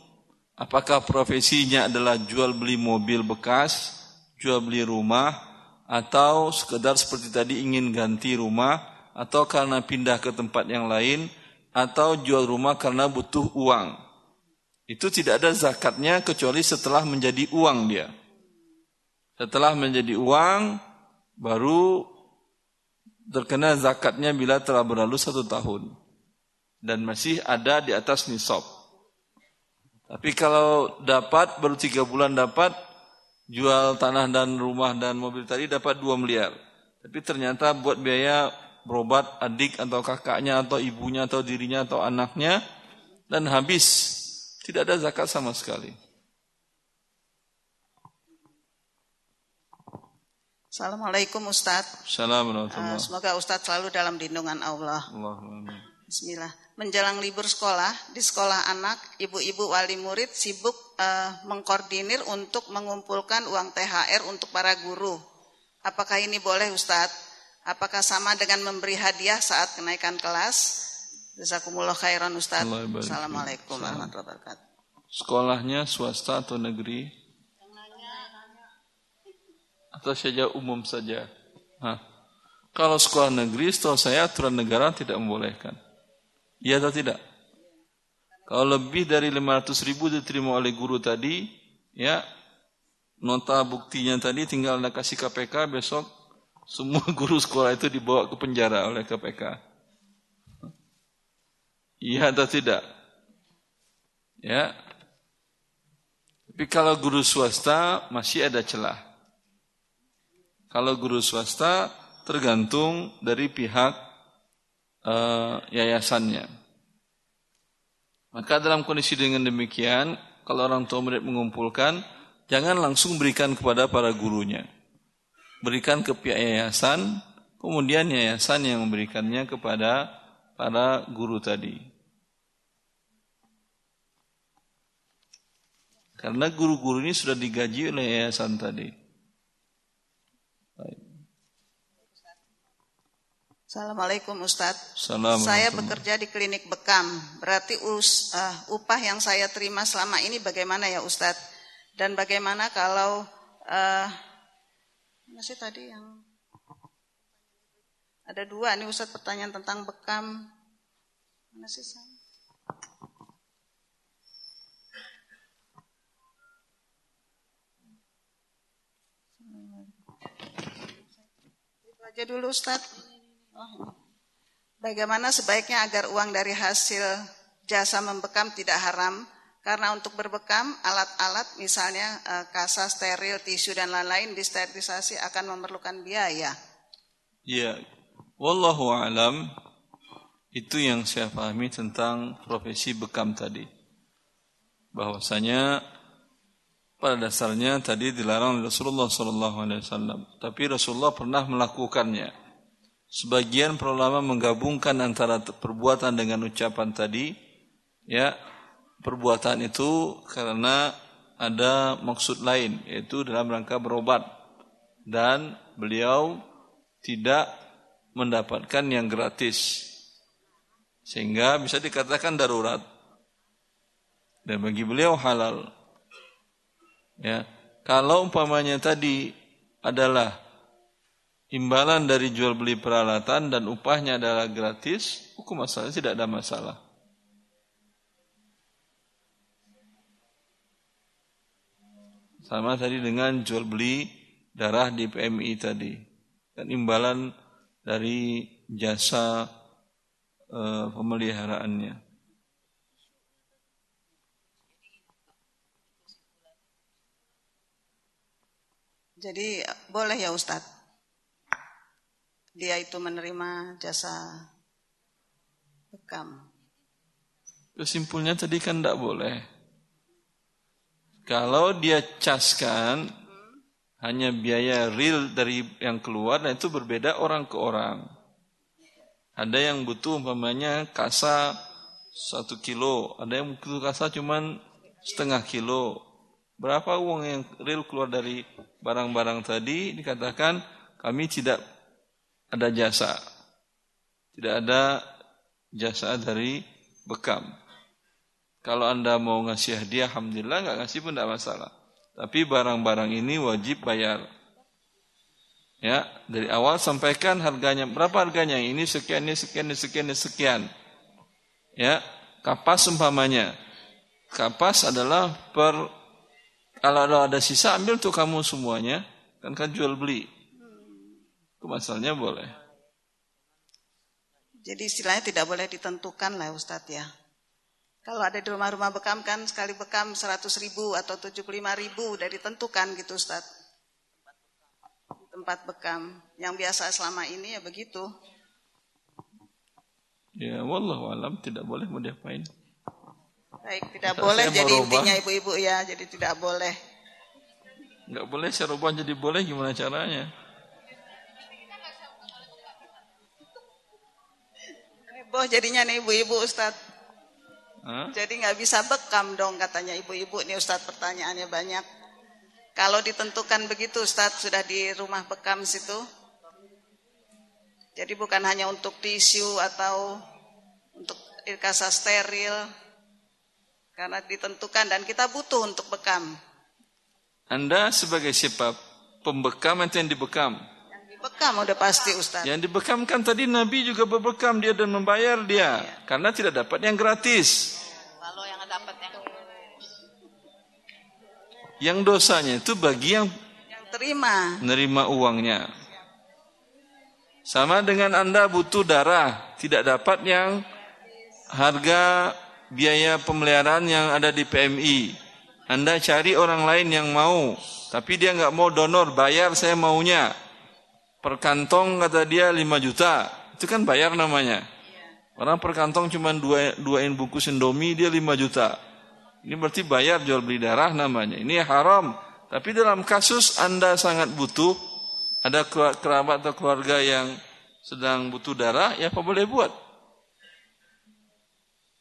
apakah profesinya adalah jual beli mobil bekas, jual beli rumah, atau sekedar seperti tadi ingin ganti rumah, atau karena pindah ke tempat yang lain, atau jual rumah karena butuh uang. Itu tidak ada zakatnya kecuali setelah menjadi uang dia. Setelah menjadi uang, baru terkena zakatnya bila telah berlalu satu tahun. Dan masih ada di atas nisab. Tapi kalau dapat baru tiga bulan dapat jual tanah dan rumah dan mobil tadi dapat dua miliar. Tapi ternyata buat biaya berobat adik atau kakaknya atau ibunya atau dirinya atau anaknya dan habis tidak ada zakat sama sekali. Assalamualaikum Ustadz. Assalamualaikum. Uh, semoga Ustadz selalu dalam lindungan Allah. Allahumma. Bismillah menjelang libur sekolah, di sekolah anak, ibu-ibu wali murid sibuk uh, mengkoordinir untuk mengumpulkan uang THR untuk para guru. Apakah ini boleh Ustadz? Apakah sama dengan memberi hadiah saat kenaikan kelas? Jazakumullah khairan Ustadz. Assalamualaikum warahmatullahi wabarakatuh. Sekolahnya swasta atau negeri? Atau saja umum saja? Hah. Kalau sekolah negeri, setahu saya aturan negara tidak membolehkan. Iya atau tidak? Kalau lebih dari 500 ribu diterima oleh guru tadi, ya nota buktinya tadi tinggal anda kasih KPK besok semua guru sekolah itu dibawa ke penjara oleh KPK. Iya atau tidak? Ya. Tapi kalau guru swasta masih ada celah. Kalau guru swasta tergantung dari pihak uh, yayasannya. Maka dalam kondisi dengan demikian, kalau orang tua murid mengumpulkan, jangan langsung berikan kepada para gurunya. Berikan ke pihak yayasan, kemudian yayasan yang memberikannya kepada para guru tadi. Karena guru-guru ini sudah digaji oleh yayasan tadi. Assalamualaikum Ustadz. Saya bekerja di klinik bekam. Berarti us, uh, upah yang saya terima selama ini bagaimana ya Ustadz? Dan bagaimana kalau uh, masih tadi yang ada dua nih Ustadz pertanyaan tentang bekam. Mana sih saya? Itu aja dulu Ustadz. Bagaimana sebaiknya agar uang dari hasil jasa membekam tidak haram? Karena untuk berbekam, alat-alat misalnya eh, kasa steril, tisu dan lain-lain disterilisasi akan memerlukan biaya. Ya, wallahu alam itu yang saya pahami tentang profesi bekam tadi. Bahwasanya pada dasarnya tadi dilarang Rasulullah SAW, tapi Rasulullah pernah melakukannya Sebagian para ulama menggabungkan antara perbuatan dengan ucapan tadi, ya perbuatan itu karena ada maksud lain, yaitu dalam rangka berobat. Dan beliau tidak mendapatkan yang gratis, sehingga bisa dikatakan darurat. Dan bagi beliau halal. Ya, kalau umpamanya tadi adalah imbalan dari jual beli peralatan dan upahnya adalah gratis, hukum asalnya tidak ada masalah. Sama tadi dengan jual beli darah di PMI tadi. Dan imbalan dari jasa uh, pemeliharaannya. Jadi boleh ya Ustadz dia itu menerima jasa bekam. Kesimpulnya tadi kan tidak boleh. Kalau dia caskan hanya biaya real dari yang keluar, dan itu berbeda orang ke orang. Ada yang butuh umpamanya kasa satu kilo, ada yang butuh kasa cuman setengah kilo. Berapa uang yang real keluar dari barang-barang tadi dikatakan kami tidak ada jasa. Tidak ada jasa dari bekam. Kalau Anda mau ngasih hadiah, Alhamdulillah, nggak ngasih pun tidak masalah. Tapi barang-barang ini wajib bayar. Ya, dari awal sampaikan harganya. Berapa harganya? Ini sekian, ini sekian, ini sekian, ini sekian. Ya, kapas umpamanya. Kapas adalah per kalau ada sisa ambil tuh kamu semuanya, kan kan jual beli. Masalahnya boleh. Jadi istilahnya tidak boleh ditentukan lah Ustadz ya. Kalau ada di rumah-rumah bekam kan sekali bekam 100 ribu atau 75 ribu udah ditentukan gitu Ustaz. Tempat bekam. Yang biasa selama ini ya begitu. Ya wallah alam tidak boleh mau diapain. Baik, tidak boleh jadi intinya ibu-ibu ya, jadi tidak boleh. Enggak boleh saya rubah jadi boleh gimana caranya? Heboh jadinya nih ibu-ibu Ustadz. Jadi nggak bisa bekam dong katanya ibu-ibu nih Ustadz pertanyaannya banyak. Kalau ditentukan begitu Ustadz sudah di rumah bekam situ. Jadi bukan hanya untuk tisu atau untuk kasa steril. Karena ditentukan dan kita butuh untuk bekam. Anda sebagai siapa? Pembekam atau yang dibekam? Yang dibekam udah pasti Ustaz. Yang dibekam kan tadi Nabi juga berbekam dia dan membayar dia. Iya. Karena tidak dapat yang gratis. Yang dosanya itu bagi yang, yang terima. Nerima uangnya. Sama dengan Anda butuh darah, tidak dapat yang harga biaya pemeliharaan yang ada di PMI. Anda cari orang lain yang mau, tapi dia nggak mau donor, bayar saya maunya. Per kantong kata dia 5 juta, itu kan bayar namanya. Orang per kantong cuma dua, duain bungkus Indomie dia 5 juta. Ini berarti bayar jual beli darah namanya. Ini haram. Tapi dalam kasus Anda sangat butuh, ada kerabat atau keluarga yang sedang butuh darah, ya apa boleh buat?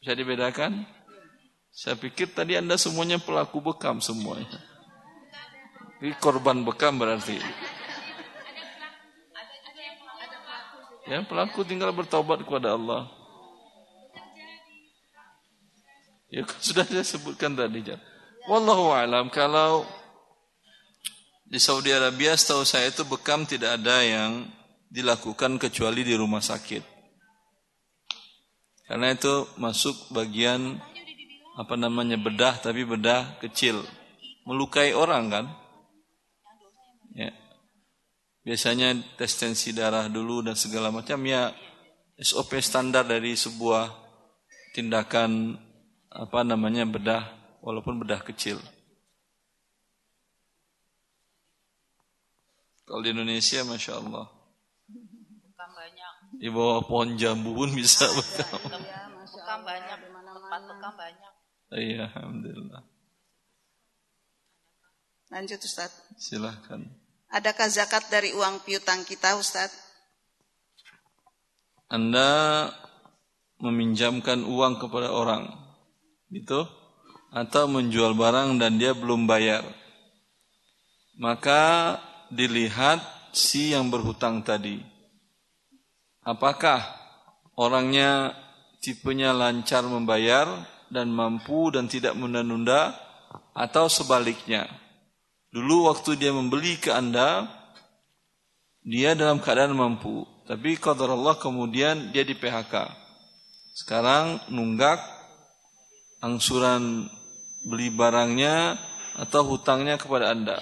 Bisa dibedakan? Saya pikir tadi Anda semuanya pelaku bekam semuanya. Ini korban bekam berarti. Ya, pelaku tinggal bertobat kepada Allah. Ya sudah saya sebutkan tadi. Wallahu alam kalau di Saudi Arabia setahu saya itu bekam tidak ada yang dilakukan kecuali di rumah sakit. Karena itu masuk bagian apa namanya bedah tapi bedah kecil. Melukai orang kan? Ya. Biasanya tes tensi darah dulu dan segala macam ya SOP standar dari sebuah tindakan apa namanya bedah walaupun bedah kecil. Kalau di Indonesia, masya Allah, bukan banyak. Di bawah pohon jambu pun bisa bekam. Iya, bukan banyak, tempat bekam banyak. Iya, alhamdulillah. Lanjut Ustaz. Silahkan. Adakah zakat dari uang piutang kita Ustaz? Anda meminjamkan uang kepada orang gitu? Atau menjual barang dan dia belum bayar. Maka dilihat si yang berhutang tadi. Apakah orangnya tipenya lancar membayar dan mampu dan tidak menunda-nunda atau sebaliknya dulu waktu dia membeli ke Anda dia dalam keadaan mampu tapi qadar Allah kemudian dia di PHK sekarang nunggak angsuran beli barangnya atau hutangnya kepada Anda.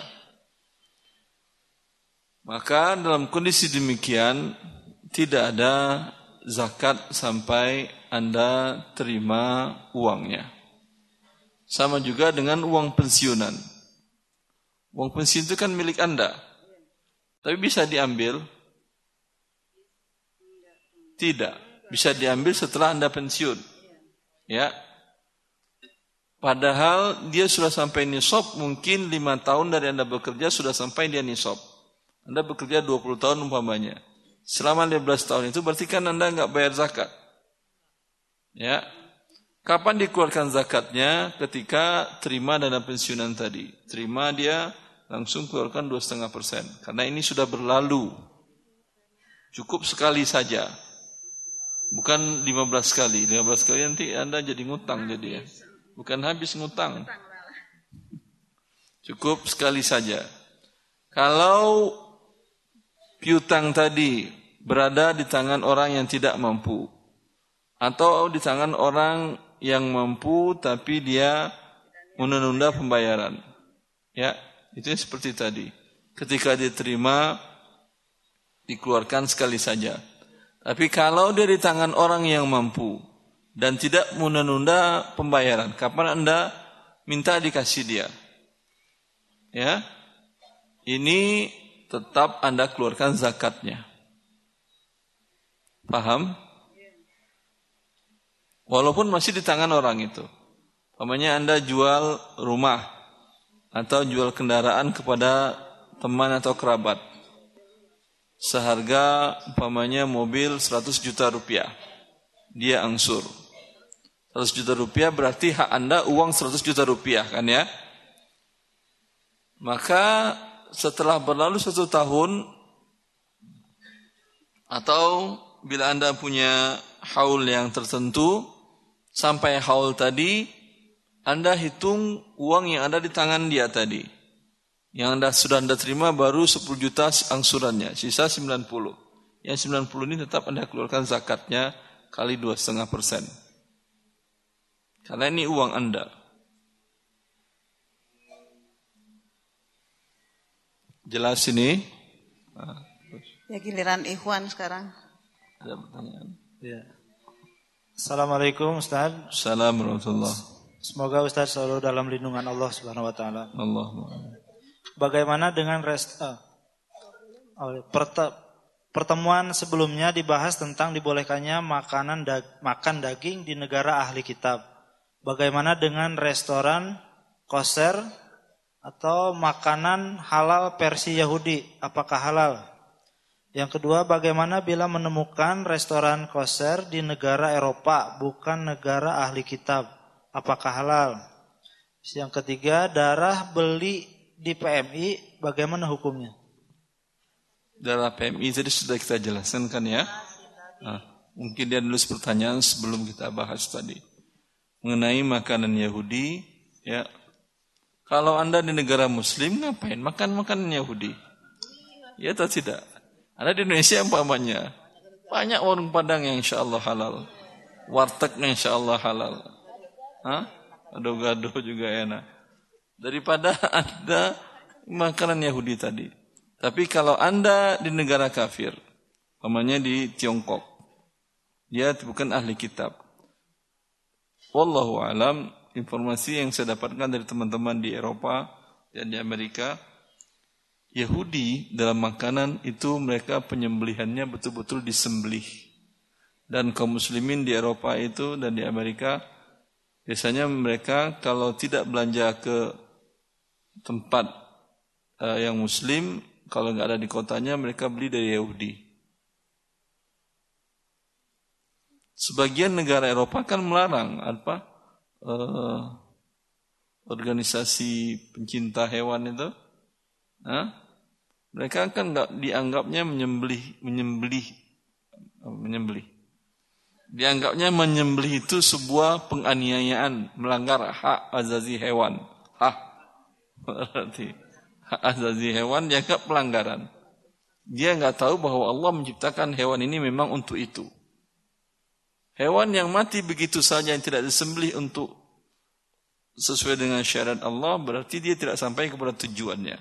Maka dalam kondisi demikian tidak ada zakat sampai Anda terima uangnya. Sama juga dengan uang pensiunan. Uang pensiun itu kan milik Anda. Tapi bisa diambil? Tidak. Bisa diambil setelah Anda pensiun. Ya, Padahal dia sudah sampai nisab mungkin lima tahun dari Anda bekerja sudah sampai dia nisab. Anda bekerja 20 tahun umpamanya. Selama 15 tahun itu berarti kan Anda nggak bayar zakat. Ya. Kapan dikeluarkan zakatnya? Ketika terima dana pensiunan tadi. Terima dia langsung keluarkan dua setengah persen. Karena ini sudah berlalu. Cukup sekali saja. Bukan 15 kali. 15 kali nanti Anda jadi ngutang jadi ya. Bukan habis ngutang. Cukup sekali saja. Kalau piutang tadi berada di tangan orang yang tidak mampu atau di tangan orang yang mampu tapi dia menunda pembayaran. Ya, itu seperti tadi. Ketika diterima dikeluarkan sekali saja. Tapi kalau dia di tangan orang yang mampu dan tidak menunda pembayaran, kapan Anda minta dikasih dia? Ya. Ini tetap Anda keluarkan zakatnya. Paham? Walaupun masih di tangan orang itu. Pamannya Anda jual rumah atau jual kendaraan kepada teman atau kerabat seharga umpamanya mobil 100 juta rupiah. Dia angsur. 100 juta rupiah berarti hak Anda uang 100 juta rupiah kan ya? Maka setelah berlalu satu tahun atau bila Anda punya haul yang tertentu sampai haul tadi Anda hitung uang yang ada di tangan dia tadi. Yang anda, sudah Anda terima baru 10 juta angsurannya, sisa 90. Yang 90 ini tetap Anda keluarkan zakatnya kali 2,5 persen. Karena ini uang Anda. Jelas ini? ya giliran Ikhwan sekarang. Ada pertanyaan? Ya. Assalamualaikum Ustaz. Assalamualaikum Semoga Ustaz selalu dalam lindungan Allah Subhanahu wa taala. Allahumma bagaimana dengan rest, uh, pertemuan sebelumnya dibahas tentang dibolehkannya makanan dag, makan daging di negara ahli kitab. Bagaimana dengan restoran koser atau makanan halal versi Yahudi? Apakah halal? Yang kedua, bagaimana bila menemukan restoran koser di negara Eropa bukan negara ahli kitab? Apakah halal? Yang ketiga, darah beli di PMI bagaimana hukumnya? Dalam PMI jadi sudah kita jelaskan kan ya. Nah, mungkin dia nulis pertanyaan sebelum kita bahas tadi mengenai makanan Yahudi ya. Kalau Anda di negara muslim ngapain makan makanan Yahudi? Ya atau tidak? Anda di Indonesia umpamanya banyak warung Padang yang insya Allah halal. Warteg yang insya Allah halal. Hah? Gado-gado juga enak daripada Anda makanan Yahudi tadi. Tapi kalau Anda di negara kafir, namanya di Tiongkok, dia bukan ahli kitab. Wallahu alam, informasi yang saya dapatkan dari teman-teman di Eropa dan di Amerika, Yahudi dalam makanan itu mereka penyembelihannya betul-betul disembelih. Dan kaum muslimin di Eropa itu dan di Amerika biasanya mereka kalau tidak belanja ke tempat uh, yang muslim kalau nggak ada di kotanya mereka beli dari Yahudi. Sebagian negara Eropa kan melarang apa uh, organisasi pencinta hewan itu, huh? mereka kan nggak dianggapnya menyembelih menyembelih menyembelih. Dianggapnya menyembelih itu sebuah penganiayaan, melanggar hak azazi hewan. Hak Berarti hak asasi hewan dianggap pelanggaran. Dia nggak tahu bahwa Allah menciptakan hewan ini memang untuk itu. Hewan yang mati begitu saja yang tidak disembelih untuk sesuai dengan syarat Allah berarti dia tidak sampai kepada tujuannya.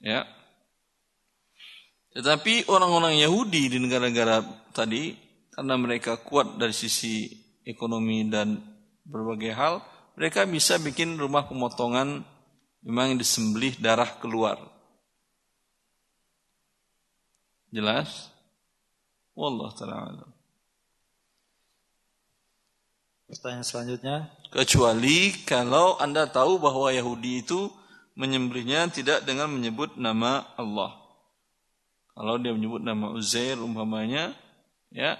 Ya. Tetapi orang-orang Yahudi di negara-negara tadi karena mereka kuat dari sisi ekonomi dan berbagai hal, mereka bisa bikin rumah pemotongan memang disembelih darah keluar. Jelas? Wallah ta'ala Pertanyaan selanjutnya. Kecuali kalau Anda tahu bahwa Yahudi itu menyembelihnya tidak dengan menyebut nama Allah. Kalau dia menyebut nama Uzair umpamanya, ya,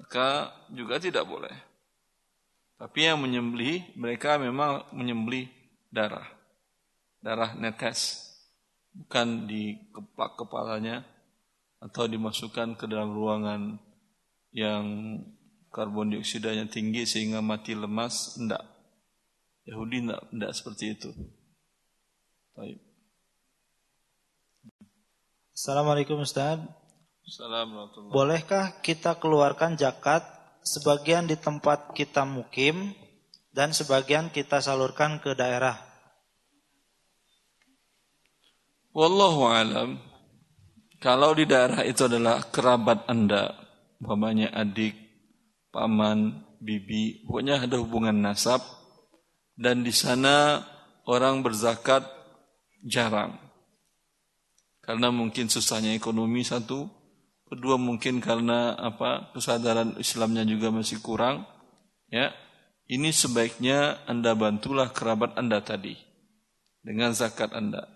maka juga tidak boleh. Tapi yang menyembelih mereka memang menyembelih darah. Darah netes. Bukan dikeplak kepalanya atau dimasukkan ke dalam ruangan yang karbon dioksidanya tinggi sehingga mati lemas, enggak. Yahudi enggak, enggak seperti itu. Baik. Assalamualaikum Ustaz. Bolehkah kita keluarkan zakat sebagian di tempat kita mukim dan sebagian kita salurkan ke daerah? Wallahu alam. Kalau di daerah itu adalah kerabat Anda, umpamanya adik, paman, bibi, pokoknya ada hubungan nasab dan di sana orang berzakat jarang. Karena mungkin susahnya ekonomi satu, kedua mungkin karena apa? kesadaran Islamnya juga masih kurang, ya. Ini sebaiknya Anda bantulah kerabat Anda tadi dengan zakat Anda.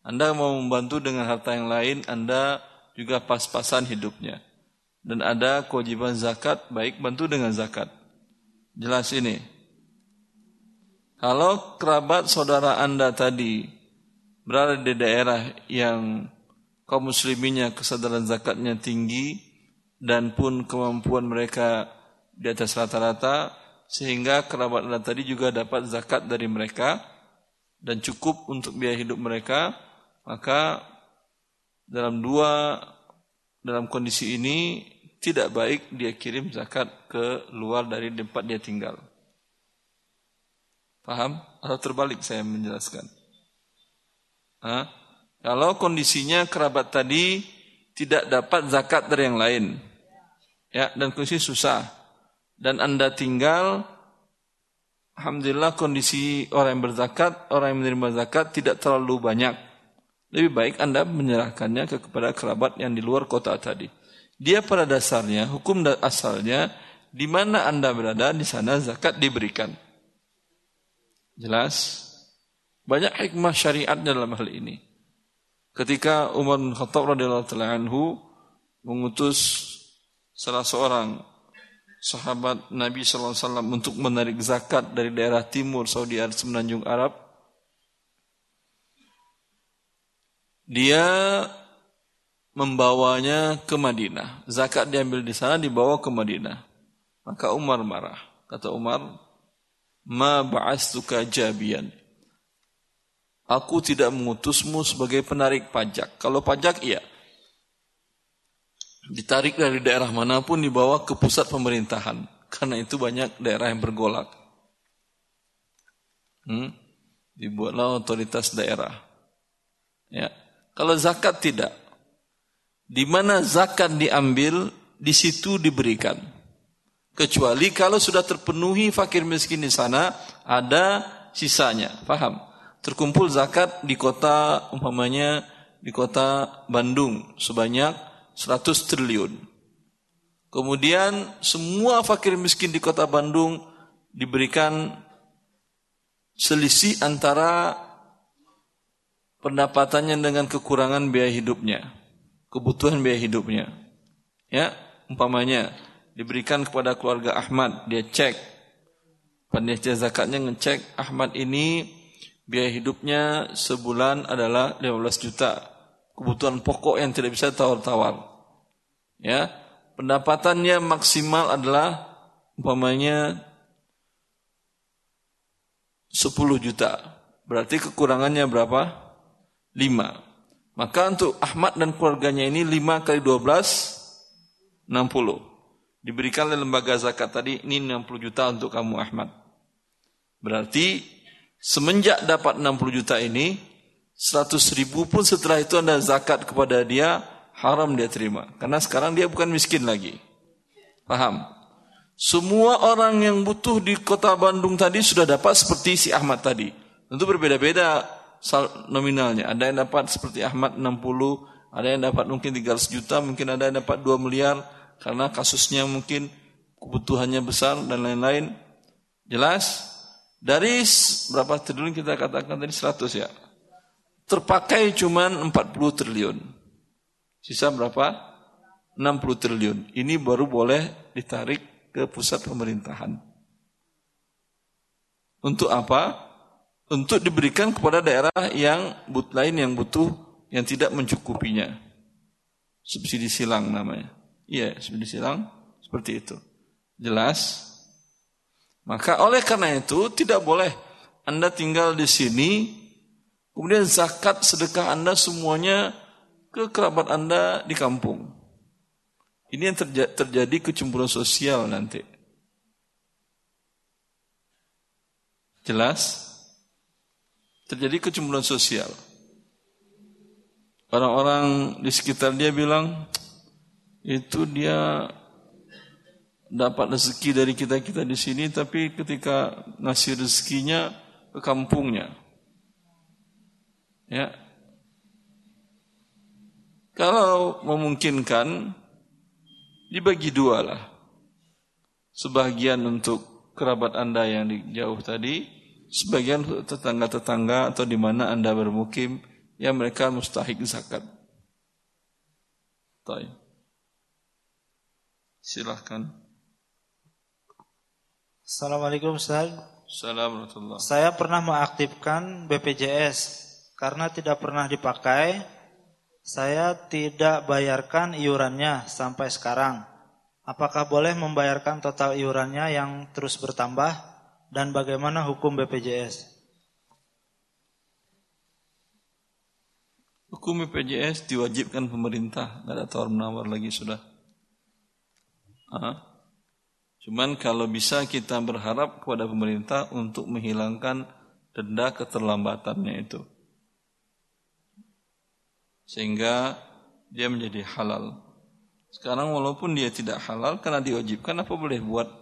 Anda mau membantu dengan harta yang lain, Anda juga pas-pasan hidupnya. Dan ada kewajiban zakat, baik bantu dengan zakat. Jelas ini. Kalau kerabat saudara Anda tadi berada di daerah yang kaum musliminnya kesadaran zakatnya tinggi dan pun kemampuan mereka di atas rata-rata sehingga kerabat Anda tadi juga dapat zakat dari mereka dan cukup untuk biaya hidup mereka maka dalam dua dalam kondisi ini tidak baik dia kirim zakat ke luar dari tempat dia tinggal. Paham? Atau terbalik saya menjelaskan. Hah? Kalau kondisinya kerabat tadi tidak dapat zakat dari yang lain, ya dan kondisi susah, dan anda tinggal, alhamdulillah kondisi orang yang berzakat, orang yang menerima zakat tidak terlalu banyak, lebih baik Anda menyerahkannya kepada kerabat yang di luar kota tadi. Dia pada dasarnya, hukum asalnya, di mana Anda berada, di sana zakat diberikan. Jelas? Banyak hikmah syariat dalam hal ini. Ketika Umar bin Khattab radhiyallahu anhu mengutus salah seorang sahabat Nabi sallallahu alaihi wasallam untuk menarik zakat dari daerah timur Saudi Arabia semenanjung Arab, dia membawanya ke Madinah. Zakat diambil di sana dibawa ke Madinah. Maka Umar marah. Kata Umar, "Ma ba'astuka jabian." Aku tidak mengutusmu sebagai penarik pajak. Kalau pajak iya. Ditarik dari daerah mana pun dibawa ke pusat pemerintahan. Karena itu banyak daerah yang bergolak. Hmm? Dibuatlah otoritas daerah. Ya, kalau zakat tidak. Di mana zakat diambil, di situ diberikan. Kecuali kalau sudah terpenuhi fakir miskin di sana, ada sisanya. Paham? Terkumpul zakat di kota umpamanya di kota Bandung sebanyak 100 triliun. Kemudian semua fakir miskin di kota Bandung diberikan selisih antara pendapatannya dengan kekurangan biaya hidupnya, kebutuhan biaya hidupnya. Ya, umpamanya diberikan kepada keluarga Ahmad, dia cek panitia zakatnya ngecek Ahmad ini biaya hidupnya sebulan adalah 15 juta. Kebutuhan pokok yang tidak bisa tawar-tawar. Ya, pendapatannya maksimal adalah umpamanya 10 juta. Berarti kekurangannya berapa? 5. Maka untuk Ahmad dan keluarganya ini 5 kali 12, 60. Diberikan oleh lembaga zakat tadi, ini 60 juta untuk kamu Ahmad. Berarti semenjak dapat 60 juta ini, 100 ribu pun setelah itu anda zakat kepada dia, haram dia terima. Karena sekarang dia bukan miskin lagi. Paham? Semua orang yang butuh di kota Bandung tadi sudah dapat seperti si Ahmad tadi. Tentu berbeda-beda nominalnya. Ada yang dapat seperti Ahmad 60, ada yang dapat mungkin 300 juta, mungkin ada yang dapat 2 miliar karena kasusnya mungkin kebutuhannya besar dan lain-lain. Jelas? Dari berapa triliun kita katakan tadi 100 ya. Terpakai cuma 40 triliun. Sisa berapa? 60 triliun. Ini baru boleh ditarik ke pusat pemerintahan. Untuk apa? untuk diberikan kepada daerah yang but lain yang butuh yang tidak mencukupinya. Subsidi silang namanya. Iya, subsidi silang seperti itu. Jelas? Maka oleh karena itu tidak boleh Anda tinggal di sini kemudian zakat sedekah Anda semuanya ke kerabat Anda di kampung. Ini yang terja terjadi kecemburuan sosial nanti. Jelas? Terjadi kecemburuan sosial. Orang-orang di sekitar dia bilang, itu dia dapat rezeki dari kita-kita di sini tapi ketika ngasih rezekinya ke kampungnya. Ya. Kalau memungkinkan dibagi dua lah. Sebagian untuk kerabat Anda yang di jauh tadi, sebagian tetangga-tetangga atau di mana Anda bermukim yang mereka mustahik zakat. Silahkan. Assalamualaikum Ustaz. Assalamualaikum. Saya pernah mengaktifkan BPJS karena tidak pernah dipakai. Saya tidak bayarkan iurannya sampai sekarang. Apakah boleh membayarkan total iurannya yang terus bertambah dan bagaimana hukum BPJS? Hukum BPJS diwajibkan pemerintah, nggak ada tawar menawar lagi sudah. Aha. Cuman kalau bisa kita berharap kepada pemerintah untuk menghilangkan denda keterlambatannya itu. Sehingga dia menjadi halal. Sekarang walaupun dia tidak halal karena diwajibkan apa boleh buat?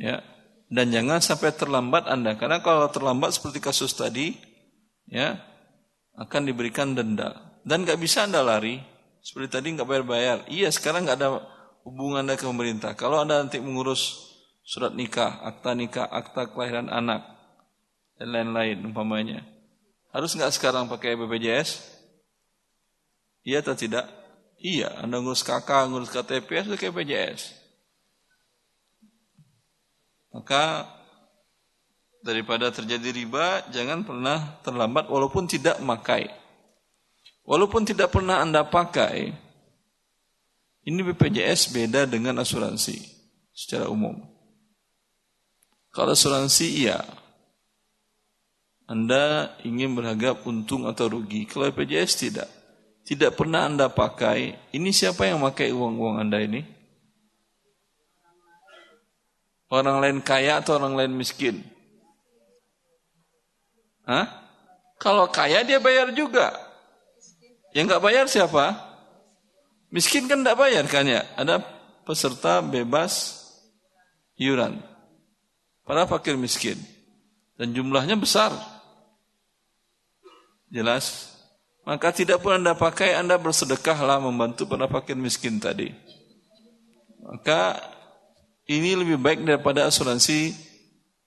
Ya. Dan jangan sampai terlambat Anda karena kalau terlambat seperti kasus tadi ya akan diberikan denda dan nggak bisa Anda lari seperti tadi nggak bayar-bayar. Iya, sekarang nggak ada hubungan Anda ke pemerintah. Kalau Anda nanti mengurus surat nikah, akta nikah, akta kelahiran anak, dan lain-lain umpamanya. Harus nggak sekarang pakai BPJS? Iya atau tidak? Iya, Anda ngurus KK, ngurus KTP, harus pakai BPJS. Maka daripada terjadi riba, jangan pernah terlambat walaupun tidak memakai. Walaupun tidak pernah Anda pakai, ini BPJS beda dengan asuransi secara umum. Kalau asuransi iya, Anda ingin berharap untung atau rugi. Kalau BPJS tidak. Tidak pernah Anda pakai. Ini siapa yang pakai uang-uang Anda ini? Orang lain kaya atau orang lain miskin? Hah? Kalau kaya dia bayar juga. Yang nggak bayar siapa? Miskin kan tidak bayar kan ya? Ada peserta bebas iuran. Para fakir miskin. Dan jumlahnya besar. Jelas? Maka tidak pun Anda pakai, Anda bersedekahlah membantu para fakir miskin tadi. Maka ini lebih baik daripada asuransi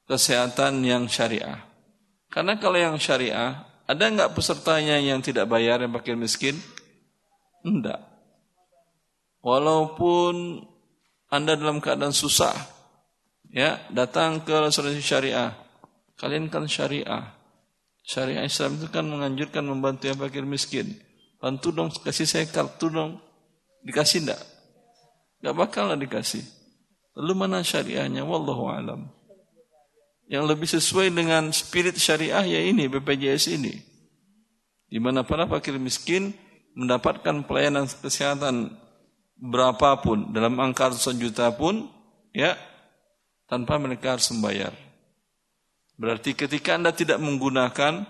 kesehatan yang syariah. Karena kalau yang syariah, ada nggak pesertanya yang tidak bayar yang fakir miskin? Enggak. Walaupun Anda dalam keadaan susah, ya, datang ke asuransi syariah. Kalian kan syariah. Syariah Islam itu kan menganjurkan membantu yang fakir miskin. Bantu dong, kasih saya kartu dong. Dikasih enggak? Enggak bakal lah dikasih. Lalu mana syariahnya? Wallahu alam. Yang lebih sesuai dengan spirit syariah ya ini BPJS ini. Di mana para fakir miskin mendapatkan pelayanan kesehatan berapapun dalam angka ratusan juta pun ya tanpa mereka harus membayar. Berarti ketika Anda tidak menggunakan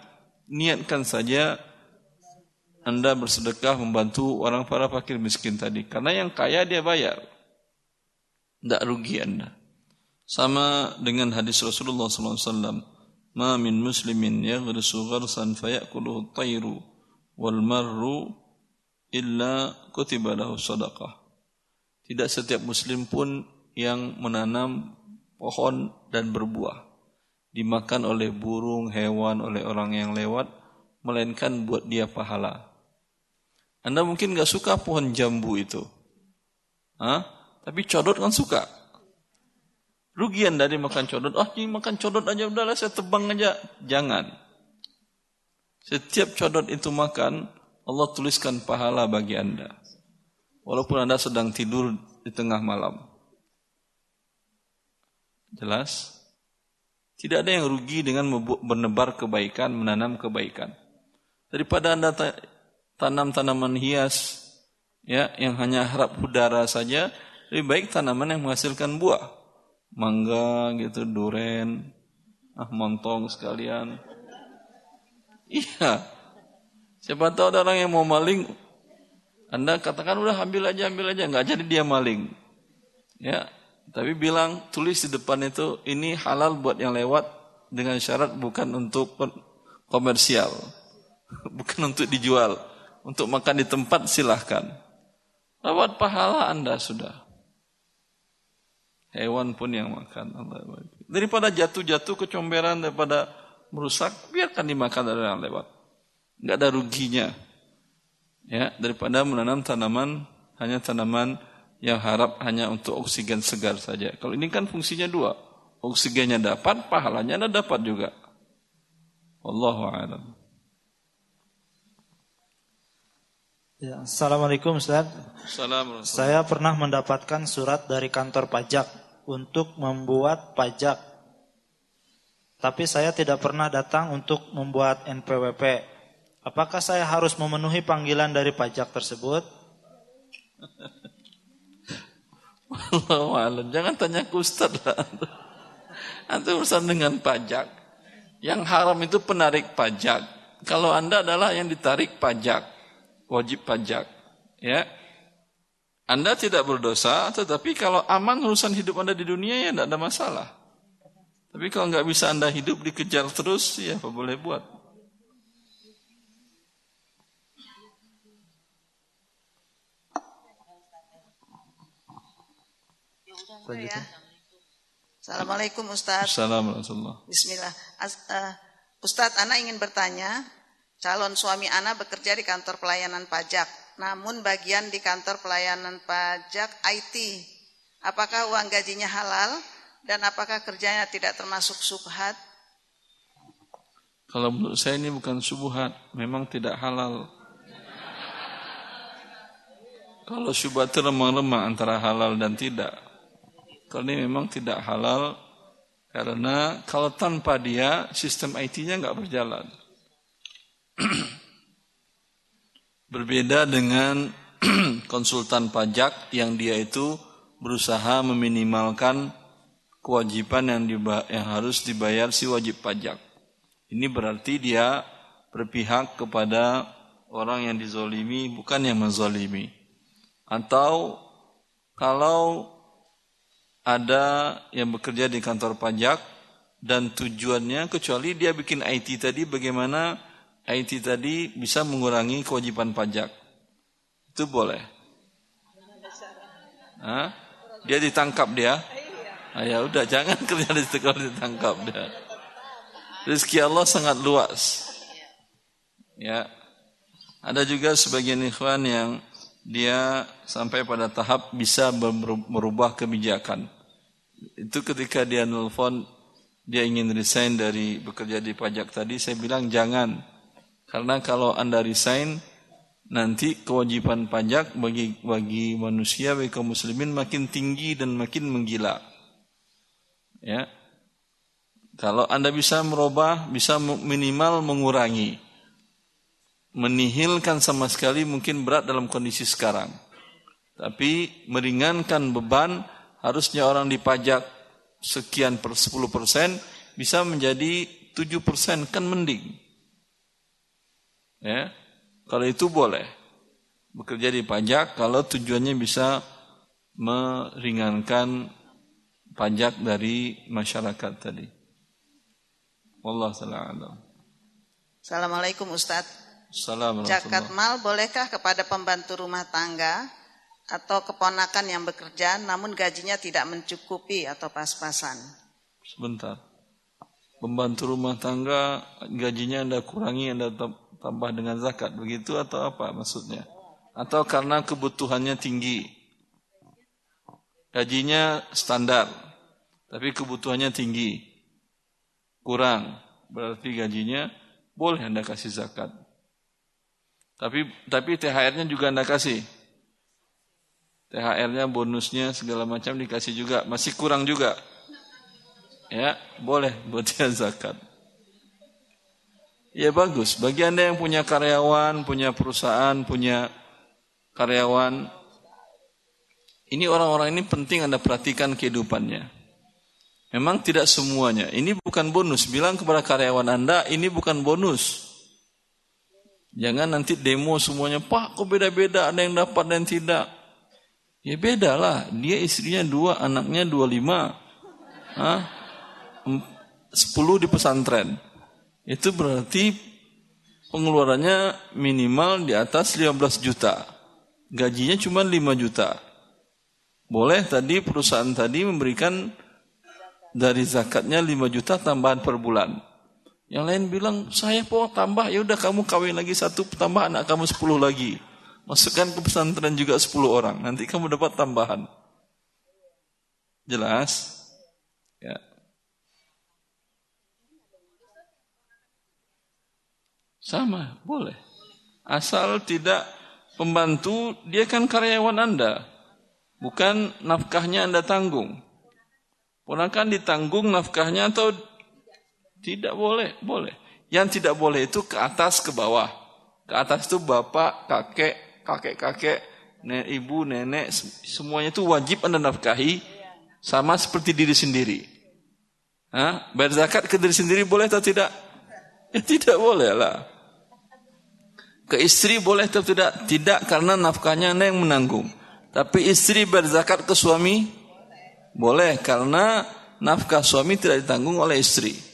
niatkan saja Anda bersedekah membantu orang para fakir miskin tadi karena yang kaya dia bayar. Tidak rugi Anda. Sama dengan hadis Rasulullah SAW. Ma min muslimin yaghrisu gharsan fayakuluhu tayru wal marru illa kutiba lahu sadaqah. Tidak setiap muslim pun yang menanam pohon dan berbuah. Dimakan oleh burung, hewan, oleh orang yang lewat, melainkan buat dia pahala. Anda mungkin nggak suka pohon jambu itu. Hah? Tapi codot kan suka. Rugi Anda makan codot. Oh, ini makan codot aja udahlah saya tebang aja. Jangan. Setiap codot itu makan, Allah tuliskan pahala bagi Anda. Walaupun Anda sedang tidur di tengah malam. Jelas? Tidak ada yang rugi dengan menebar kebaikan, menanam kebaikan. Daripada Anda tanam tanaman hias ya yang hanya harap udara saja, lebih baik tanaman yang menghasilkan buah. Mangga gitu, duren, ah montong sekalian. Iya. Siapa tahu ada orang yang mau maling, Anda katakan udah ambil aja, ambil aja, nggak jadi dia maling. Ya, tapi bilang tulis di depan itu ini halal buat yang lewat dengan syarat bukan untuk komersial, bukan untuk dijual, untuk makan di tempat silahkan. Dapat pahala Anda sudah. Hewan pun yang makan. Daripada jatuh-jatuh kecomberan, daripada merusak, biarkan dimakan dari yang lewat. Enggak ada ruginya. Ya, daripada menanam tanaman hanya tanaman yang harap hanya untuk oksigen segar saja. Kalau ini kan fungsinya dua. Oksigennya dapat, pahalanya Anda dapat juga. Wallahu a'lam. Ya, Assalamualaikum Ustaz. Assalamualaikum. Saya pernah mendapatkan surat dari kantor pajak untuk membuat pajak. Tapi saya tidak pernah datang untuk membuat NPWP. Apakah saya harus memenuhi panggilan dari pajak tersebut? Allah Jangan tanya ke Ustaz lah. Nanti urusan dengan pajak. Yang haram itu penarik pajak. Kalau Anda adalah yang ditarik pajak. Wajib pajak. Ya. Anda tidak berdosa, tetapi kalau aman urusan hidup Anda di dunia ya tidak ada masalah. Tapi kalau nggak bisa Anda hidup dikejar terus, ya apa boleh buat. Selanjutnya. Ya. Assalamualaikum Ustaz. Assalamualaikum. Bismillah. uh, Ustaz, Ana ingin bertanya, calon suami Ana bekerja di kantor pelayanan pajak, namun bagian di kantor pelayanan pajak IT. Apakah uang gajinya halal dan apakah kerjanya tidak termasuk subhat? Kalau menurut saya ini bukan subhat, memang tidak halal. Kalau syubhat itu remah-remah antara halal dan tidak. Kalau ini memang tidak halal karena kalau tanpa dia sistem IT-nya nggak berjalan. Berbeda dengan konsultan pajak yang dia itu berusaha meminimalkan kewajiban yang, yang harus dibayar si wajib pajak. Ini berarti dia berpihak kepada orang yang dizolimi bukan yang menzolimi. Atau kalau ada yang bekerja di kantor pajak dan tujuannya kecuali dia bikin IT tadi bagaimana IT tadi bisa mengurangi kewajiban pajak. Itu boleh. Hah? Dia ditangkap dia. Ah, ya udah jangan kerja di situ kalau ditangkap dia. Rizki Allah sangat luas. Ya. Ada juga sebagian ikhwan yang dia sampai pada tahap bisa merubah kebijakan. Itu ketika dia nelfon dia ingin resign dari bekerja di pajak tadi, saya bilang jangan. Karena kalau Anda resign, nanti kewajiban pajak bagi bagi manusia bagi kaum muslimin makin tinggi dan makin menggila. Ya. Kalau Anda bisa merubah, bisa minimal mengurangi menihilkan sama sekali mungkin berat dalam kondisi sekarang. Tapi meringankan beban harusnya orang dipajak sekian per 10 persen bisa menjadi 7 persen kan mending. Ya, kalau itu boleh bekerja di pajak kalau tujuannya bisa meringankan pajak dari masyarakat tadi. Wallah Assalamualaikum Ustadz. Zakat mal bolehkah kepada pembantu rumah tangga atau keponakan yang bekerja namun gajinya tidak mencukupi atau pas-pasan? Sebentar. Pembantu rumah tangga gajinya Anda kurangi Anda tambah dengan zakat begitu atau apa maksudnya? Atau karena kebutuhannya tinggi? Gajinya standar tapi kebutuhannya tinggi. Kurang berarti gajinya boleh Anda kasih zakat. Tapi tapi THR-nya juga Anda kasih. THR-nya, bonusnya segala macam dikasih juga, masih kurang juga. ya boleh buat dia zakat. Ya bagus. Bagi anda yang punya karyawan, punya perusahaan, punya karyawan, ini orang-orang ini penting anda perhatikan kehidupannya. Memang tidak semuanya. Ini bukan bonus. Bilang kepada karyawan anda, ini bukan bonus. Jangan nanti demo semuanya, Pak kok beda-beda, ada yang dapat dan tidak. Ya beda lah, dia istrinya dua, anaknya dua lima. Hah? Sepuluh di pesantren. Itu berarti pengeluarannya minimal di atas 15 juta. Gajinya cuma 5 juta. Boleh tadi perusahaan tadi memberikan dari zakatnya 5 juta tambahan per bulan. Yang lain bilang, saya po tambah, ya udah kamu kawin lagi satu, tambah anak kamu 10 lagi. Masukkan ke pesantren juga 10 orang. Nanti kamu dapat tambahan. Jelas? Ya. Sama, boleh. Asal tidak pembantu, dia kan karyawan Anda. Bukan nafkahnya Anda tanggung. Ponakan ditanggung nafkahnya atau tidak boleh? Boleh. Yang tidak boleh itu ke atas ke bawah. Ke atas itu bapak, kakek, kakek-kakek, nenek, ibu, nenek, semuanya itu wajib Anda nafkahi sama seperti diri sendiri. Hah? Bayar zakat ke diri sendiri boleh atau tidak? Ya tidak boleh lah. Ke istri boleh atau tidak? Tidak karena nafkahnya Anda yang menanggung. Tapi istri berzakat ke suami boleh karena nafkah suami tidak ditanggung oleh istri.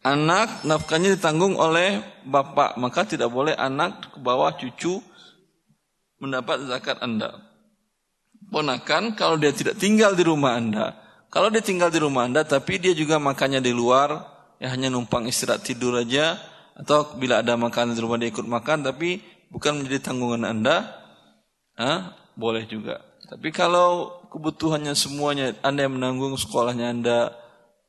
Anak nafkahnya ditanggung oleh bapak, maka tidak boleh anak ke bawah cucu mendapat zakat Anda. Ponakan kalau dia tidak tinggal di rumah Anda, kalau dia tinggal di rumah Anda tapi dia juga makannya di luar, ya hanya numpang istirahat tidur aja atau bila ada makanan di rumah dia ikut makan tapi bukan menjadi tanggungan Anda, boleh juga. Tapi kalau kebutuhannya semuanya Anda yang menanggung sekolahnya Anda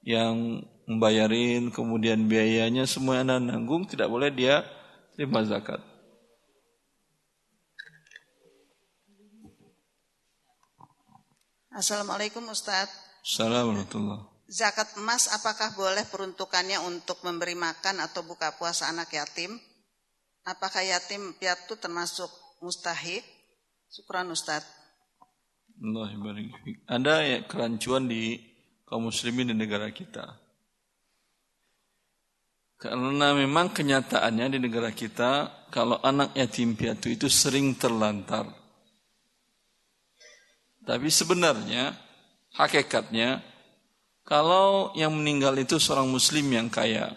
yang membayarin, kemudian biayanya semua anda nanggung, tidak boleh dia terima zakat. Assalamualaikum Ustaz. Assalamualaikum. Zakat emas apakah boleh peruntukannya untuk memberi makan atau buka puasa anak yatim? Apakah yatim piatu termasuk mustahik? Syukran Ustaz. Allah Ada ya kerancuan di kaum muslimin di negara kita. Karena memang kenyataannya di negara kita kalau anak yatim piatu itu sering terlantar. Tapi sebenarnya hakikatnya kalau yang meninggal itu seorang muslim yang kaya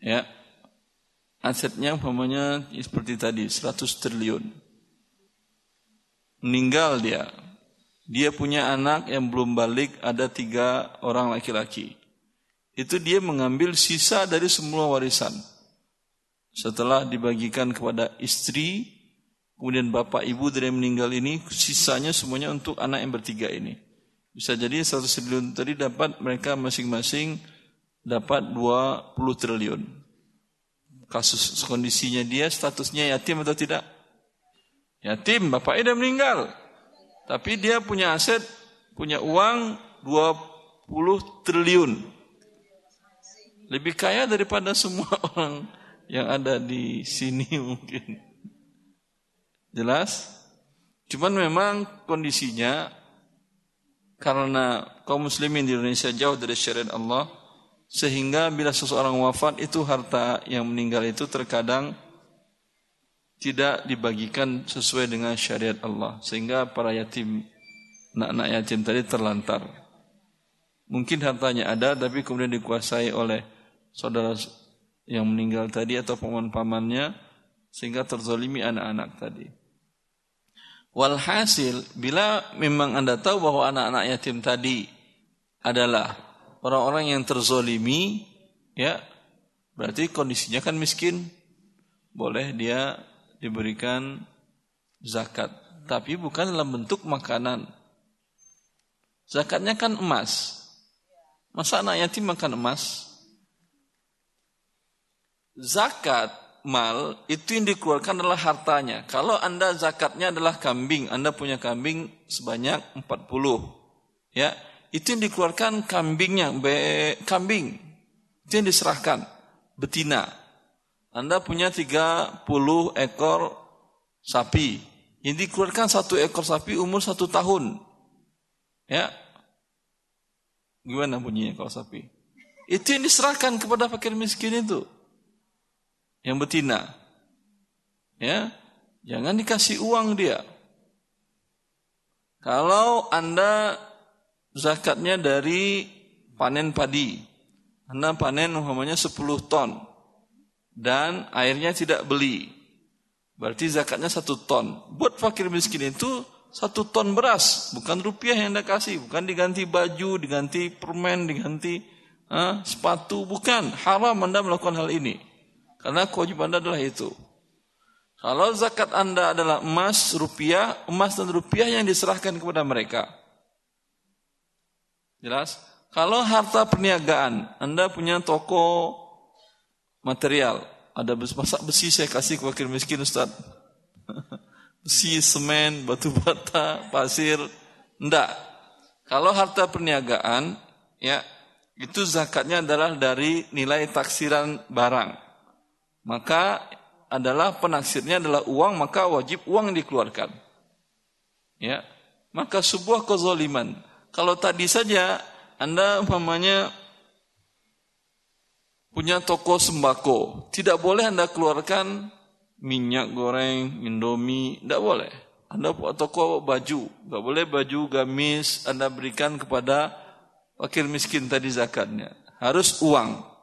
ya asetnya umpamanya seperti tadi 100 triliun. Meninggal dia. Dia punya anak yang belum balik ada tiga orang laki-laki itu dia mengambil sisa dari semua warisan. Setelah dibagikan kepada istri, kemudian bapak ibu dari yang meninggal ini, sisanya semuanya untuk anak yang bertiga ini. Bisa jadi satu triliun tadi dapat mereka masing-masing dapat 20 triliun. Kasus kondisinya dia statusnya yatim atau tidak? Yatim, bapaknya sudah meninggal. Tapi dia punya aset, punya uang 20 triliun. Lebih kaya daripada semua orang yang ada di sini mungkin. Jelas? Cuman memang kondisinya karena kaum muslimin di Indonesia jauh dari syariat Allah sehingga bila seseorang wafat itu harta yang meninggal itu terkadang tidak dibagikan sesuai dengan syariat Allah sehingga para yatim anak-anak yatim tadi terlantar. Mungkin hartanya ada tapi kemudian dikuasai oleh saudara yang meninggal tadi atau paman-pamannya sehingga terzolimi anak-anak tadi. Walhasil, bila memang Anda tahu bahwa anak-anak yatim tadi adalah orang-orang yang terzolimi, ya, berarti kondisinya kan miskin, boleh dia diberikan zakat, tapi bukan dalam bentuk makanan. Zakatnya kan emas. Masa anak yatim makan emas? Zakat mal itu yang dikeluarkan adalah hartanya. Kalau Anda zakatnya adalah kambing, Anda punya kambing sebanyak 40. Ya, itu yang dikeluarkan kambingnya, be, kambing. Itu yang diserahkan, betina. Anda punya 30 ekor sapi. Yang dikeluarkan satu ekor sapi umur satu tahun. Ya. Gimana bunyinya kalau sapi? Itu yang diserahkan kepada fakir miskin itu. Yang betina. Ya. Jangan dikasih uang dia. Kalau Anda zakatnya dari panen padi. Anda panen umpamanya 10 ton dan airnya tidak beli. Berarti zakatnya satu ton. Buat fakir miskin itu satu ton beras, bukan rupiah yang anda kasih, bukan diganti baju, diganti permen, diganti uh, sepatu, bukan. Haram anda melakukan hal ini. Karena kewajiban anda adalah itu. Kalau zakat anda adalah emas, rupiah, emas dan rupiah yang diserahkan kepada mereka. Jelas? Kalau harta perniagaan, Anda punya toko material, ada masak besi saya kasih ke wakil miskin Ustaz. besi, semen, batu bata, pasir, enggak. Kalau harta perniagaan, ya itu zakatnya adalah dari nilai taksiran barang. Maka adalah penaksirnya adalah uang, maka wajib uang dikeluarkan. Ya, maka sebuah kezaliman kalau tadi saja Anda umpamanya punya toko sembako, tidak boleh Anda keluarkan minyak goreng, indomie, tidak boleh. Anda buat toko baju, nggak boleh baju gamis Anda berikan kepada wakil miskin tadi zakatnya. Harus uang.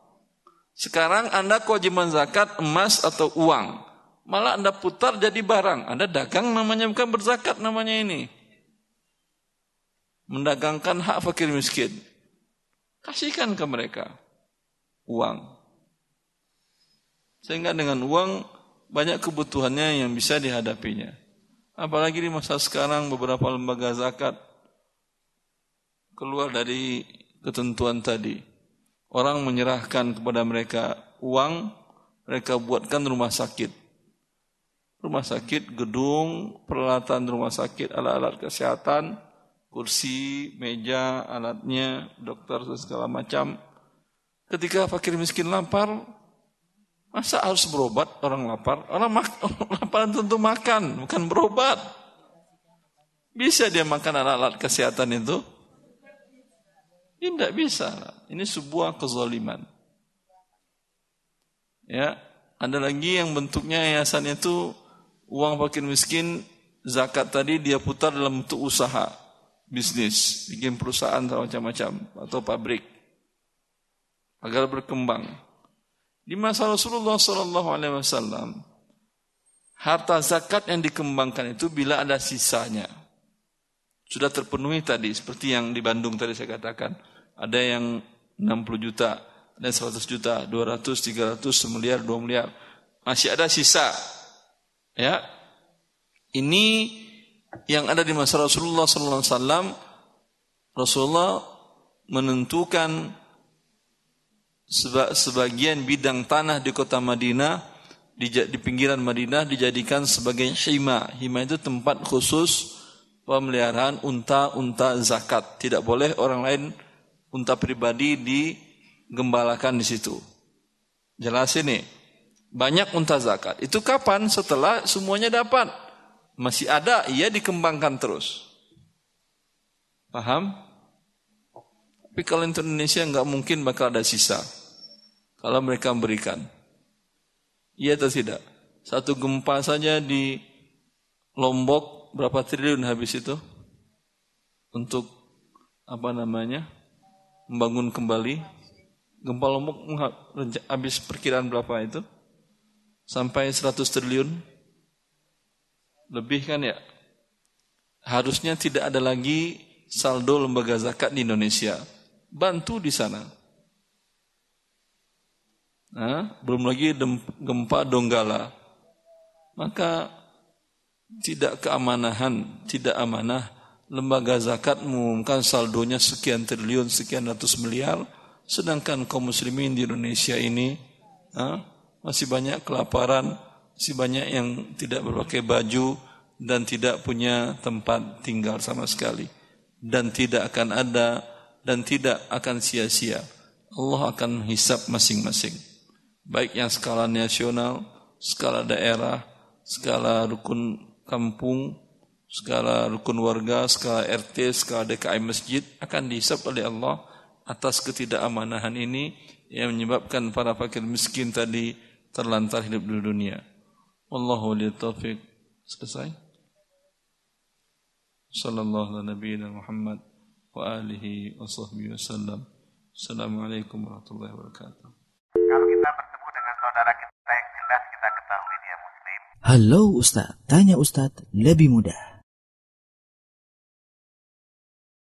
Sekarang Anda kewajiban zakat emas atau uang. Malah Anda putar jadi barang. Anda dagang namanya bukan berzakat namanya ini mendagangkan hak fakir miskin. Kasihkan ke mereka uang. Sehingga dengan uang banyak kebutuhannya yang bisa dihadapinya. Apalagi di masa sekarang beberapa lembaga zakat keluar dari ketentuan tadi. Orang menyerahkan kepada mereka uang, mereka buatkan rumah sakit. Rumah sakit, gedung, peralatan rumah sakit, alat-alat kesehatan, kursi, meja, alatnya, dokter segala macam. Ketika fakir miskin lapar, masa harus berobat orang lapar? Orang mak lapar tentu makan, bukan berobat. Bisa dia makan alat-alat kesehatan itu? Tidak bisa. Ini sebuah kezaliman. Ya, ada lagi yang bentuknya yayasan itu uang fakir miskin zakat tadi dia putar dalam bentuk usaha bisnis, bikin perusahaan macam-macam atau pabrik agar berkembang. Di masa Rasulullah Sallallahu Alaihi Wasallam, harta zakat yang dikembangkan itu bila ada sisanya sudah terpenuhi tadi seperti yang di Bandung tadi saya katakan. Ada yang 60 juta ada 100 juta 200 300 miliar 2 miliar. Masih ada sisa. Ya. Ini yang ada di masa Rasulullah sallallahu alaihi wasallam Rasulullah menentukan sebagian bidang tanah di kota Madinah di, di pinggiran Madinah dijadikan sebagai hima. Hima itu tempat khusus pemeliharaan unta-unta zakat. Tidak boleh orang lain unta pribadi digembalakan di situ. Jelas ini. Banyak unta zakat. Itu kapan? Setelah semuanya dapat masih ada, ia dikembangkan terus. Paham? Tapi kalau Indonesia nggak mungkin bakal ada sisa. Kalau mereka memberikan. Iya atau tidak? Satu gempa saja di Lombok berapa triliun habis itu? Untuk apa namanya? Membangun kembali. Gempa Lombok habis perkiraan berapa itu? Sampai 100 triliun. Lebih kan ya? Harusnya tidak ada lagi saldo lembaga zakat di Indonesia. Bantu di sana. Nah, belum lagi gempa Donggala. Maka tidak keamanahan, tidak amanah lembaga zakat mengumumkan saldonya sekian triliun, sekian ratus miliar, sedangkan kaum muslimin di Indonesia ini ha, masih banyak kelaparan, si banyak yang tidak berpakai baju dan tidak punya tempat tinggal sama sekali dan tidak akan ada dan tidak akan sia-sia. Allah akan hisap masing-masing. Baik yang skala nasional, skala daerah, skala rukun kampung, skala rukun warga, skala RT, skala DKI masjid akan dihisap oleh Allah atas ketidakamaнаhan ini yang menyebabkan para fakir miskin tadi terlantar hidup di dunia. Wallahu li taufiq. Selesai. Sallallahu alaihi nabiyina Muhammad wa alihi wa sahbihi wasallam. Assalamualaikum warahmatullahi wabarakatuh. Kalau kita bertemu dengan saudara kita Halo Ustaz, tanya Ustaz lebih mudah.